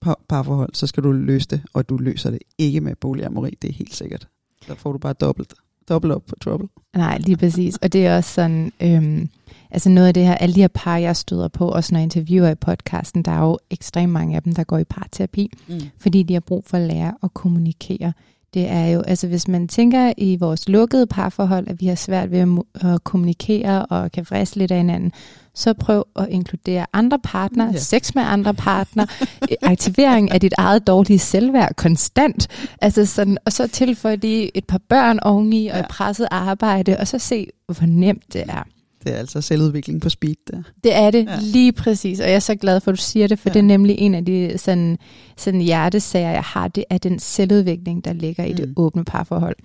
par- parforhold, så skal du løse det, og du løser det ikke med polyamori, det er helt sikkert. Så får du bare dobbelt, dobbelt op på trouble. Nej, lige præcis. Og det er også sådan, øhm, altså noget af det her, alle de her par, jeg støder på, også når jeg interviewer i podcasten, der er jo ekstremt mange af dem, der går i parterapi, Mm. fordi de har brug for at lære at kommunikere. Det er jo, altså hvis man tænker i vores lukkede parforhold, at vi har svært ved at, at kommunikere og kan friste lidt af hinanden, så prøv at inkludere andre partnere, Ja. sex med andre partnere, aktivering af dit eget dårlige selvværd konstant, altså sådan, og så tilføje lige et par børn oveni og Ja. et presset arbejde, og så se, hvor nemt det er. Det er altså selvudvikling på speed der. Det er det Ja. lige præcis, og jeg er så glad for, at du siger det, for Ja. det er nemlig en af de sådan, sådan hjertesager, jeg har, det er den selvudvikling, der ligger i mm. det Mm. åbne parforhold,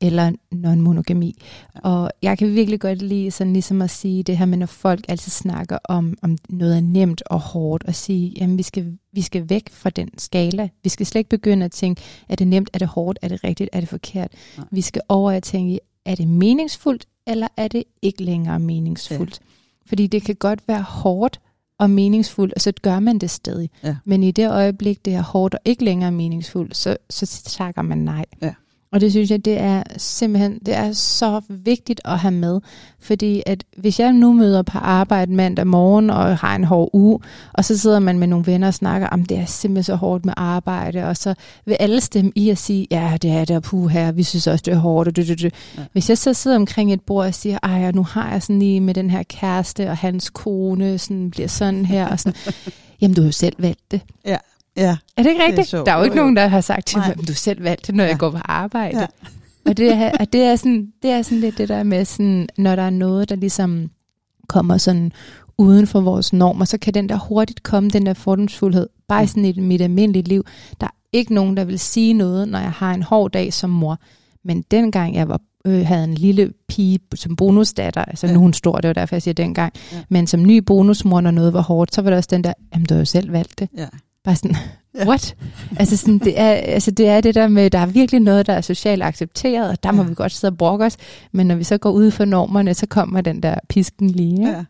eller non-monogami. Ja. Og jeg kan virkelig godt lide sådan ligesom at sige det her med, når folk altid snakker om, om noget er nemt og hårdt, og sige, jamen vi skal, vi skal væk fra den skala. Vi skal slet ikke begynde at tænke, er det nemt, er det hårdt, er det rigtigt, er det forkert. Nej. Vi skal over at tænke, er det meningsfuldt, eller er det ikke længere meningsfuldt? Ja. Fordi det kan godt være hårdt og meningsfuldt, og så gør man det stadig. Ja. Men i det øjeblik, det er hårdt og ikke længere meningsfuldt, så, så takker man nej. Ja. Og det synes jeg, det er simpelthen det er så vigtigt at have med. Fordi at hvis jeg nu møder på arbejde mandag morgen og har en hård uge, og så sidder man med nogle venner og snakker om, det er simpelthen så hårdt med arbejde, og så vil alle stemme i at sige, ja, det er det, og puh her, vi synes også, det er hårdt. Og det, det, det. Ja. Hvis jeg så sidder omkring et bord og siger, ej, og nu har jeg sådan lige med den her kæreste, og hans kone sådan bliver sådan her, og sådan, jamen du har jo selv valgt det. Ja, Er det ikke rigtigt? sjovt. der er jo ikke Jo, nogen, der har sagt til mig, "Men du selv valgt det, når ja. Ja. jeg går på arbejde. Ja. Ja. Og, det er, og det, er sådan, det er sådan lidt det der med, sådan, når der er noget, der ligesom kommer sådan uden for vores normer, så kan den der hurtigt komme, den der fordomsfuldhed, bare i sådan et mit almindelige liv. Der er ikke nogen, der vil sige noget, når jeg har en hård dag som mor. Men dengang jeg var øh, havde en lille pige som bonusdatter, altså Ja. nu er hun stor, det var derfor, jeg siger dengang, Ja. men som ny bonusmor, når noget var hårdt, så var der også den der, jamen du har jo selv valgt det. ja. Bare sådan, Ja. what? altså, sådan, det er, altså det er det der med, der er virkelig noget, der er socialt accepteret, og der må Ja. vi godt sidde og brokke os, men når vi så går ud for normerne, så kommer den der pisken lige. Ikke? ja.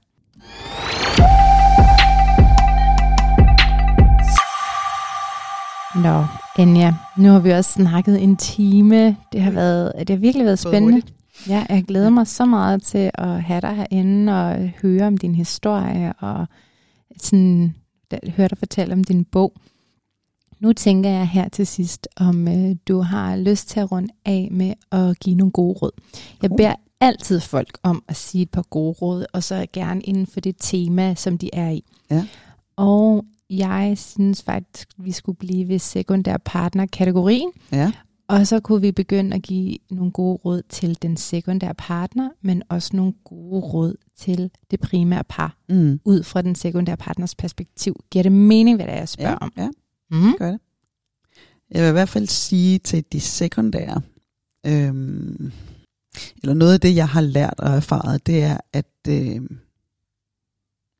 Nå, Anja, nu har vi også snakket en time. Det har, været, det har virkelig været spændende. Ja, jeg glæder mig så meget til at have dig herinde og høre om din historie og sådan, høre dig fortælle om din bog. Nu tænker jeg her til sidst, om øh, du har lyst til at runde af med at give nogle gode råd. Jeg beder altid folk om at sige et par gode råd, og så gerne inden for det tema, som de er i. Ja. Og jeg synes faktisk, vi skulle blive ved sekundær partner-kategorien. Ja. Og så kunne vi begynde at give nogle gode råd til den sekundære partner, men også nogle gode råd til det primære par, Mm. ud fra den sekundære partners perspektiv. Giver det mening, hvad det er, jeg spørger Ja, om? ja, Mm. gør det. Jeg vil i hvert fald sige til de sekundære, øhm, eller noget af det, jeg har lært og erfaret, det er, at, øhm,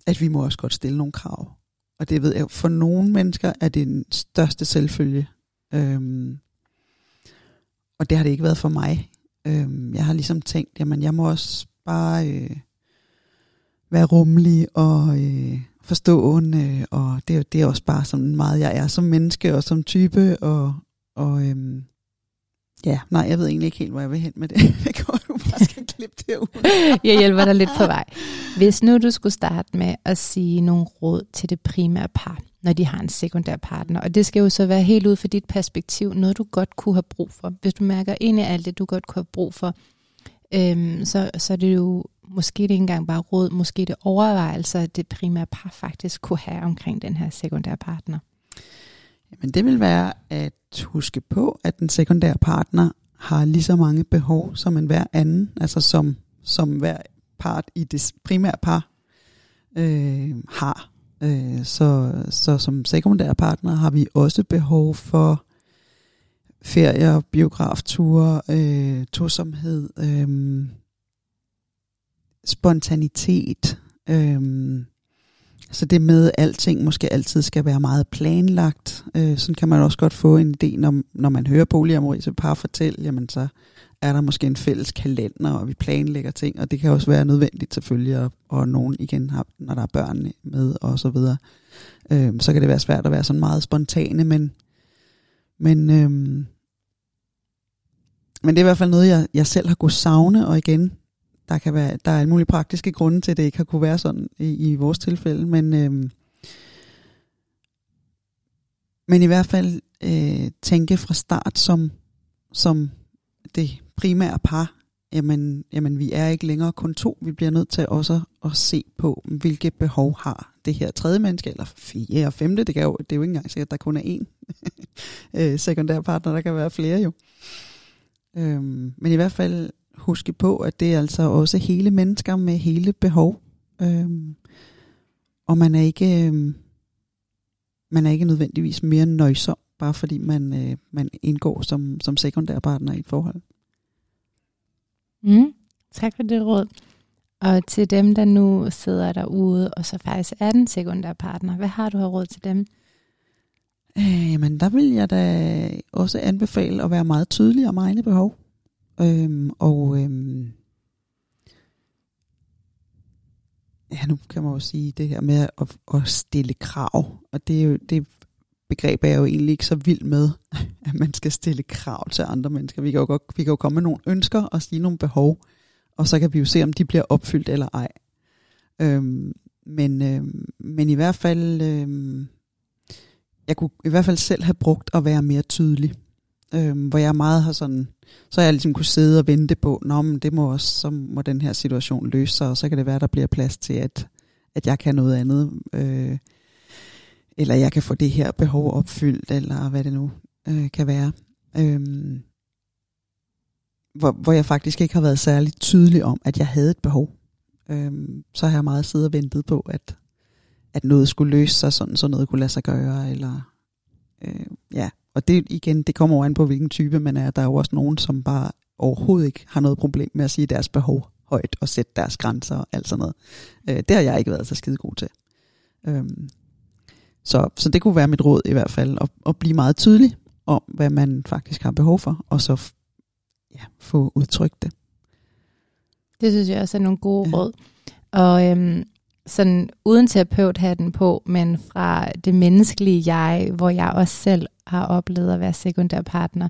at vi må også godt stille nogle krav. Og det ved jeg, for nogle mennesker er det den største selvfølge. Øhm, og det har det ikke været for mig. Øh, jeg har ligesom tænkt, jamen jeg må også bare øh, være rummelig og øh, forstående, og det, er- det er også bare sådan meget, jeg er som menneske og som type, og, og øh, ja, nej, jeg ved egentlig ikke helt, hvor jeg vil hen med det. Det kan klippe det ud. Jeg hjælper dig lidt på vej. Hvis nu du skulle starte med at sige nogle råd til det primære par, når de har en sekundær partner, og det skal jo så være helt ud fra dit perspektiv, noget du godt kunne have brug for. Hvis du mærker ind i alt det, du godt kunne have brug for, øhm, så, så er det jo måske det ikke engang bare råd, måske det overvejelser, det primære par faktisk kunne have omkring den her sekundære partner. Men det vil være at huske på, at den sekundære partner har lige så mange behov som en hver anden, altså som, som hver part i det primære par øh, har. Øh, så, så som sekundære partner har vi også behov for ferier, biografture, øh, tosomhed, øh, spontanitet. Øh, så det med, at alting måske altid skal være meget planlagt. Øh, sådan kan man også godt få en idé, når, når man hører polyamorøse par fortælle, jamen så er der måske en fælles kalender, og vi planlægger ting, og det kan også være nødvendigt selvfølgelig, og, og nogen igen har, når der er børn med, og så videre. Øh, så kan det være svært at være sådan meget spontane, men, men, øh, men det er i hvert fald noget, jeg, jeg selv har kunnet savne, og igen, der kan være, der er alle mulige praktiske grunde til, at det ikke har kunne være sådan i, i vores tilfælde, men, øh, men i hvert fald øh, tænke fra start som, som det primære par, jamen, jamen vi er ikke længere kun to, vi bliver nødt til også at se på, hvilke behov har det her tredje menneske, eller fire og femte, det, kan jo, det er jo ikke engang sikkert, at der kun er én øh, sekundærpartner, sekundær partner, der kan være flere jo. Øhm, men i hvert fald huske på, at det er altså også hele mennesker med hele behov. Øhm, og man er ikke øhm, man er ikke nødvendigvis mere nøjsom, bare fordi man, øh, man indgår som, som sekundær partner i et forhold. Mm. Tak for det råd. Og til dem, der nu sidder derude, og så faktisk er den sekundære partner, hvad har du af råd til dem? Øh, men der vil jeg da også anbefale at være meget tydelig om egne behov. Øhm, og øhm, ja, nu kan man jo sige det her med at, at stille krav. Og det, er jo, det begreb er jeg jo egentlig ikke så vild med, at man skal stille krav til andre mennesker. Vi kan jo, godt, vi kan jo komme med nogle ønsker og sige nogle behov, og så kan vi jo se, om de bliver opfyldt eller ej. Øhm, men, øhm, men i hvert fald, øhm, jeg kunne i hvert fald selv have brugt at være mere tydelig. Øhm, hvor jeg meget har sådan, så har jeg ligesom kunne sidde og vente på, Nå, men det må også, så må den her situation løse sig, og så kan det være, der bliver plads til, at, at jeg kan noget andet. Øh, eller jeg kan få det her behov opfyldt, eller hvad det nu øh, kan være. Øhm, hvor, hvor jeg faktisk ikke har været særlig tydelig om, at jeg havde et behov. Øhm, så har jeg meget siddet og ventet på, at, at noget skulle løse sig, sådan så noget kunne lade sig gøre, eller øh, ja. Og det igen, det kommer over an på, hvilken type man er. Der er jo også nogen, som bare overhovedet ikke har noget problem med at sige deres behov højt, og sætte deres grænser og alt sådan noget. Øh, det har jeg ikke været så skide god til. Øhm, så, så det kunne være mit råd i hvert fald, at, at blive meget tydelig om, hvad man faktisk har behov for, og så ja, få udtrykt det. Det synes jeg også er nogle gode Ja. ja. råd. Og øhm, sådan uden terapeuthatten på, men fra det menneskelige jeg, hvor jeg også selv har oplevet at være sekundær partner,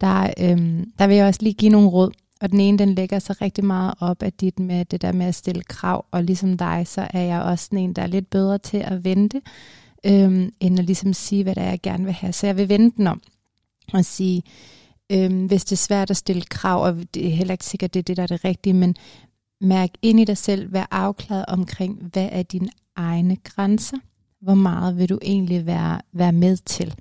der, øhm, der vil jeg også lige give nogle råd. Og den ene, den lægger sig rigtig meget op af dit med det der med at stille krav, og ligesom dig, så er jeg også en, der er lidt bedre til at vente, øhm, end at ligesom sige, hvad det er, jeg gerne vil have. Så jeg vil vente den om og sige, øhm, hvis det er svært at stille krav, og det er heller ikke sikkert, det er det, der er det rigtige, men mærk ind i dig selv, vær afklaret omkring, hvad er dine egne grænser, hvor meget vil du egentlig være, være med til.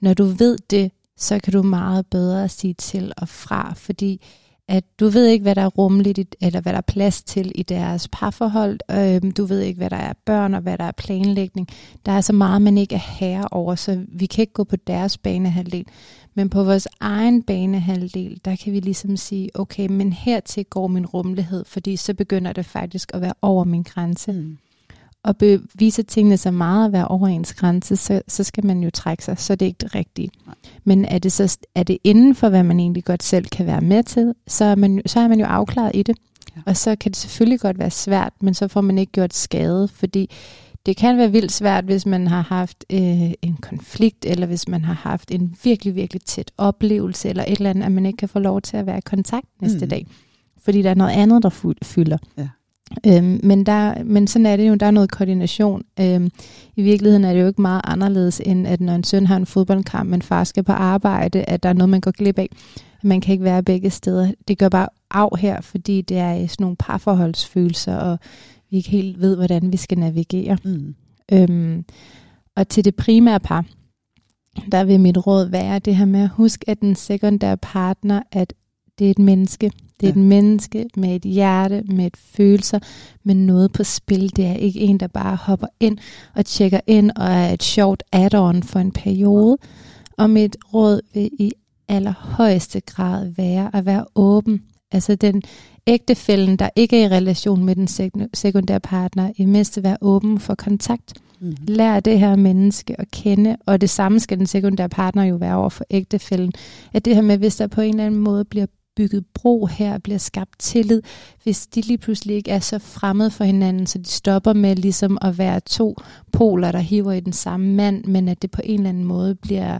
Når du ved det, så kan du meget bedre sige til og fra, fordi at du ved ikke, hvad der er rummeligt, eller hvad der er plads til i deres parforhold. Øhm, du ved ikke, hvad der er børn, og hvad der er planlægning. Der er så meget, man ikke er herre over, så vi kan ikke gå på deres banehalvdel. Men på vores egen banehalvdel, der kan vi ligesom sige, okay, men hertil går min rummelighed, fordi så begynder det faktisk at være over min grænse. Mm og bevise tingene så meget at være over ens grænse, så, så skal man jo trække sig, så det er ikke det rigtige. Men er det, så, er det inden for, hvad man egentlig godt selv kan være med til, så er man, så er man jo afklaret i det. Ja. Og så kan det selvfølgelig godt være svært, men så får man ikke gjort skade, fordi det kan være vildt svært, hvis man har haft øh, en konflikt, eller hvis man har haft en virkelig, virkelig tæt oplevelse, eller et eller andet, at man ikke kan få lov til at være i kontakt næste mm. dag. Fordi der er noget andet, der fylder. Ja. Øhm, men, der, men sådan er det jo, der er noget koordination. Øhm, I virkeligheden er det jo ikke meget anderledes, end at når en søn har en fodboldkamp, men far skal på arbejde, at der er noget, man går glip af. Man kan ikke være begge steder. Det gør bare af her, fordi det er sådan nogle parforholdsfølelser, og vi ikke helt ved, hvordan vi skal navigere. Mm. Øhm, og til det primære par, der vil mit råd være det her med at huske, at den sekundære partner, at det er et menneske. Det er ja. et menneske med et hjerte, med et følelser, med noget på spil. Det er ikke en, der bare hopper ind og tjekker ind og er et sjovt add-on for en periode. Og mit råd vil i allerhøjeste grad være at være åben. Altså den ægtefælden, der ikke er i relation med den sekundære partner, i mindste være åben for kontakt. Mm-hmm. Lær det her menneske at kende, og det samme skal den sekundære partner jo være over for ægtefælden. At det her med, hvis der på en eller anden måde bliver bygget bro her, bliver skabt tillid, hvis de lige pludselig ikke er så fremmede for hinanden, så de stopper med ligesom at være to poler, der hiver i den samme mand, men at det på en eller anden måde bliver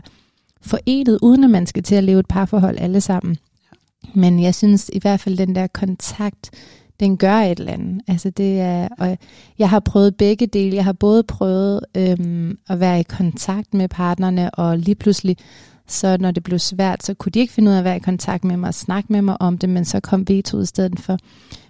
forenet, uden at man skal til at leve et parforhold alle sammen. Men jeg synes i hvert fald, den der kontakt, den gør et eller andet. Altså det er, og jeg har prøvet begge dele. Jeg har både prøvet øhm, at være i kontakt med partnerne, og lige pludselig så når det blev svært, så kunne de ikke finde ud af at være i kontakt med mig og snakke med mig om det, men så kom veto i stedet for.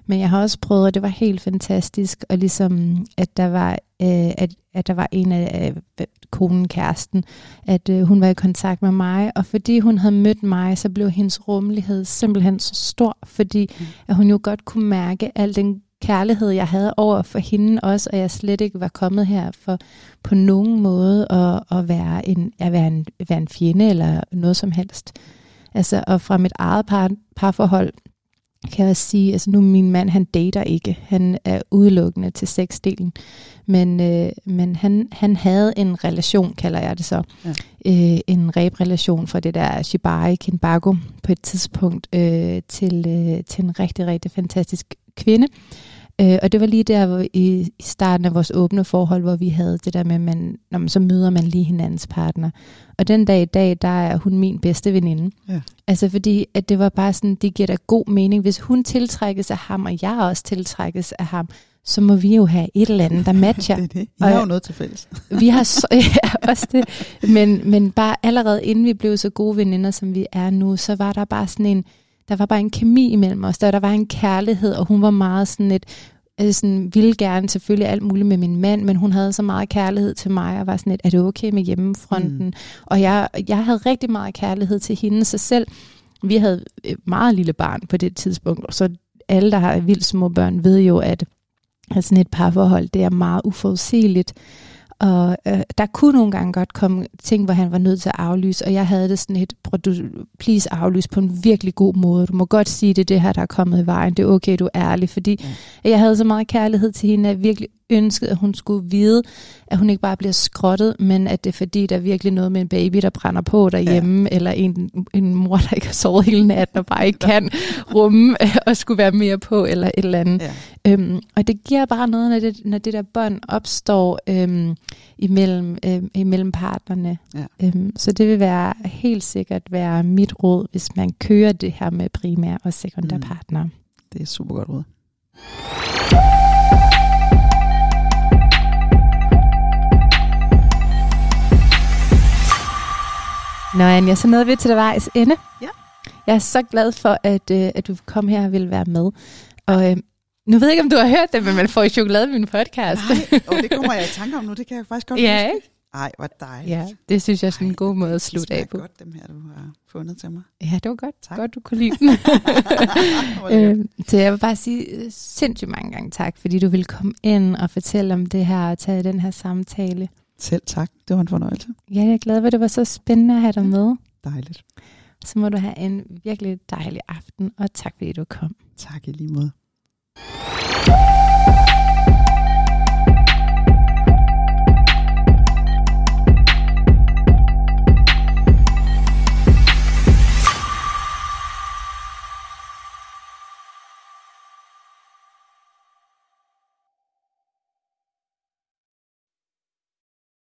Men jeg har også prøvet, og det var helt fantastisk, og ligesom, at der var, øh, at, at der var en af øh, konen, kæresten, at øh, hun var i kontakt med mig, og fordi hun havde mødt mig, så blev hendes rummelighed simpelthen så stor, fordi mm. at hun jo godt kunne mærke al den kærlighed, jeg havde over for hende også, og jeg slet ikke var kommet her for på nogen måde at, at, være, en, at være, en, være en fjende eller noget som helst. Altså, og fra mit eget par, parforhold, kan jeg sige, altså nu min mand, han dater ikke. Han er udelukkende til sexdelen. Men, øh, men han, han havde en relation, kalder jeg det så. Ja. Øh, en rebrelation fra det der Shibari Kinbago på et tidspunkt øh, til, øh, til en rigtig, rigtig fantastisk kvinde. Øh, og det var lige der hvor i, i starten af vores åbne forhold, hvor vi havde det der med, man, når man, så møder man lige hinandens partner. Og den dag i dag, der er hun min bedste veninde. Ja. Altså fordi, at det var bare sådan, det giver da god mening. Hvis hun tiltrækkes af ham, og jeg også tiltrækkes af ham, så må vi jo have et eller andet, der matcher. det er det. I har jo noget til fælles. vi har så, ja, også det. Men, men bare allerede inden vi blev så gode veninder, som vi er nu, så var der bare sådan en, der var bare en kemi imellem os, der, der var en kærlighed, og hun var meget sådan et, øh, sådan, ville gerne selvfølgelig alt muligt med min mand, men hun havde så meget kærlighed til mig, og var sådan et, er det okay med hjemmefronten? Mm. Og jeg, jeg havde rigtig meget kærlighed til hende, så selv, vi havde et meget lille barn på det tidspunkt, og så alle, der har vildt små børn, ved jo, at, at sådan et parforhold, det er meget uforudsigeligt. Og øh, der kunne nogle gange godt komme ting, hvor han var nødt til at aflyse, og jeg havde det sådan et, du, please aflyse på en virkelig god måde. Du må godt sige, det det her, der er kommet i vejen. Det er okay, du er ærlig, fordi ja. jeg havde så meget kærlighed til hende, at jeg virkelig ønsket, at hun skulle vide, at hun ikke bare bliver skrottet, men at det er fordi, der er virkelig noget med en baby, der brænder på derhjemme, ja. eller en, en mor, der ikke har sovet hele natten og bare ikke kan rumme og skulle være mere på, eller et eller andet. Ja. Øhm, og det giver bare noget, når det, når det der bånd opstår øhm, imellem, øhm, imellem partnerne. Ja. Øhm, så det vil være helt sikkert være mit råd, hvis man kører det her med primær og sekundær mm. partner. Det er super godt råd. Nå Anja, så nåede vi til det vejs ende. Ja. Jeg er så glad for, at, øh, at du kom her og ville være med. Og øh, nu ved jeg ikke, om du har hørt det, men man får i chokolade min podcast. Nej, og det kommer jeg i tanke om nu. Det kan jeg faktisk godt ja, huske. Nej, hvor dejligt. Ja, det synes jeg er sådan en god måde at slutte af på. Det godt, dem her, du har fundet til mig. Ja, det var godt. Tak. Godt, du kunne lide den. øh, så jeg vil bare sige øh, sindssygt mange gange tak, fordi du ville komme ind og fortælle om det her og tage den her samtale. Selv tak. Det var en fornøjelse. Ja, jeg er glad for, det var så spændende at have dig med. Dejligt. Så må du have en virkelig dejlig aften, og tak fordi du kom. Tak i lige måde.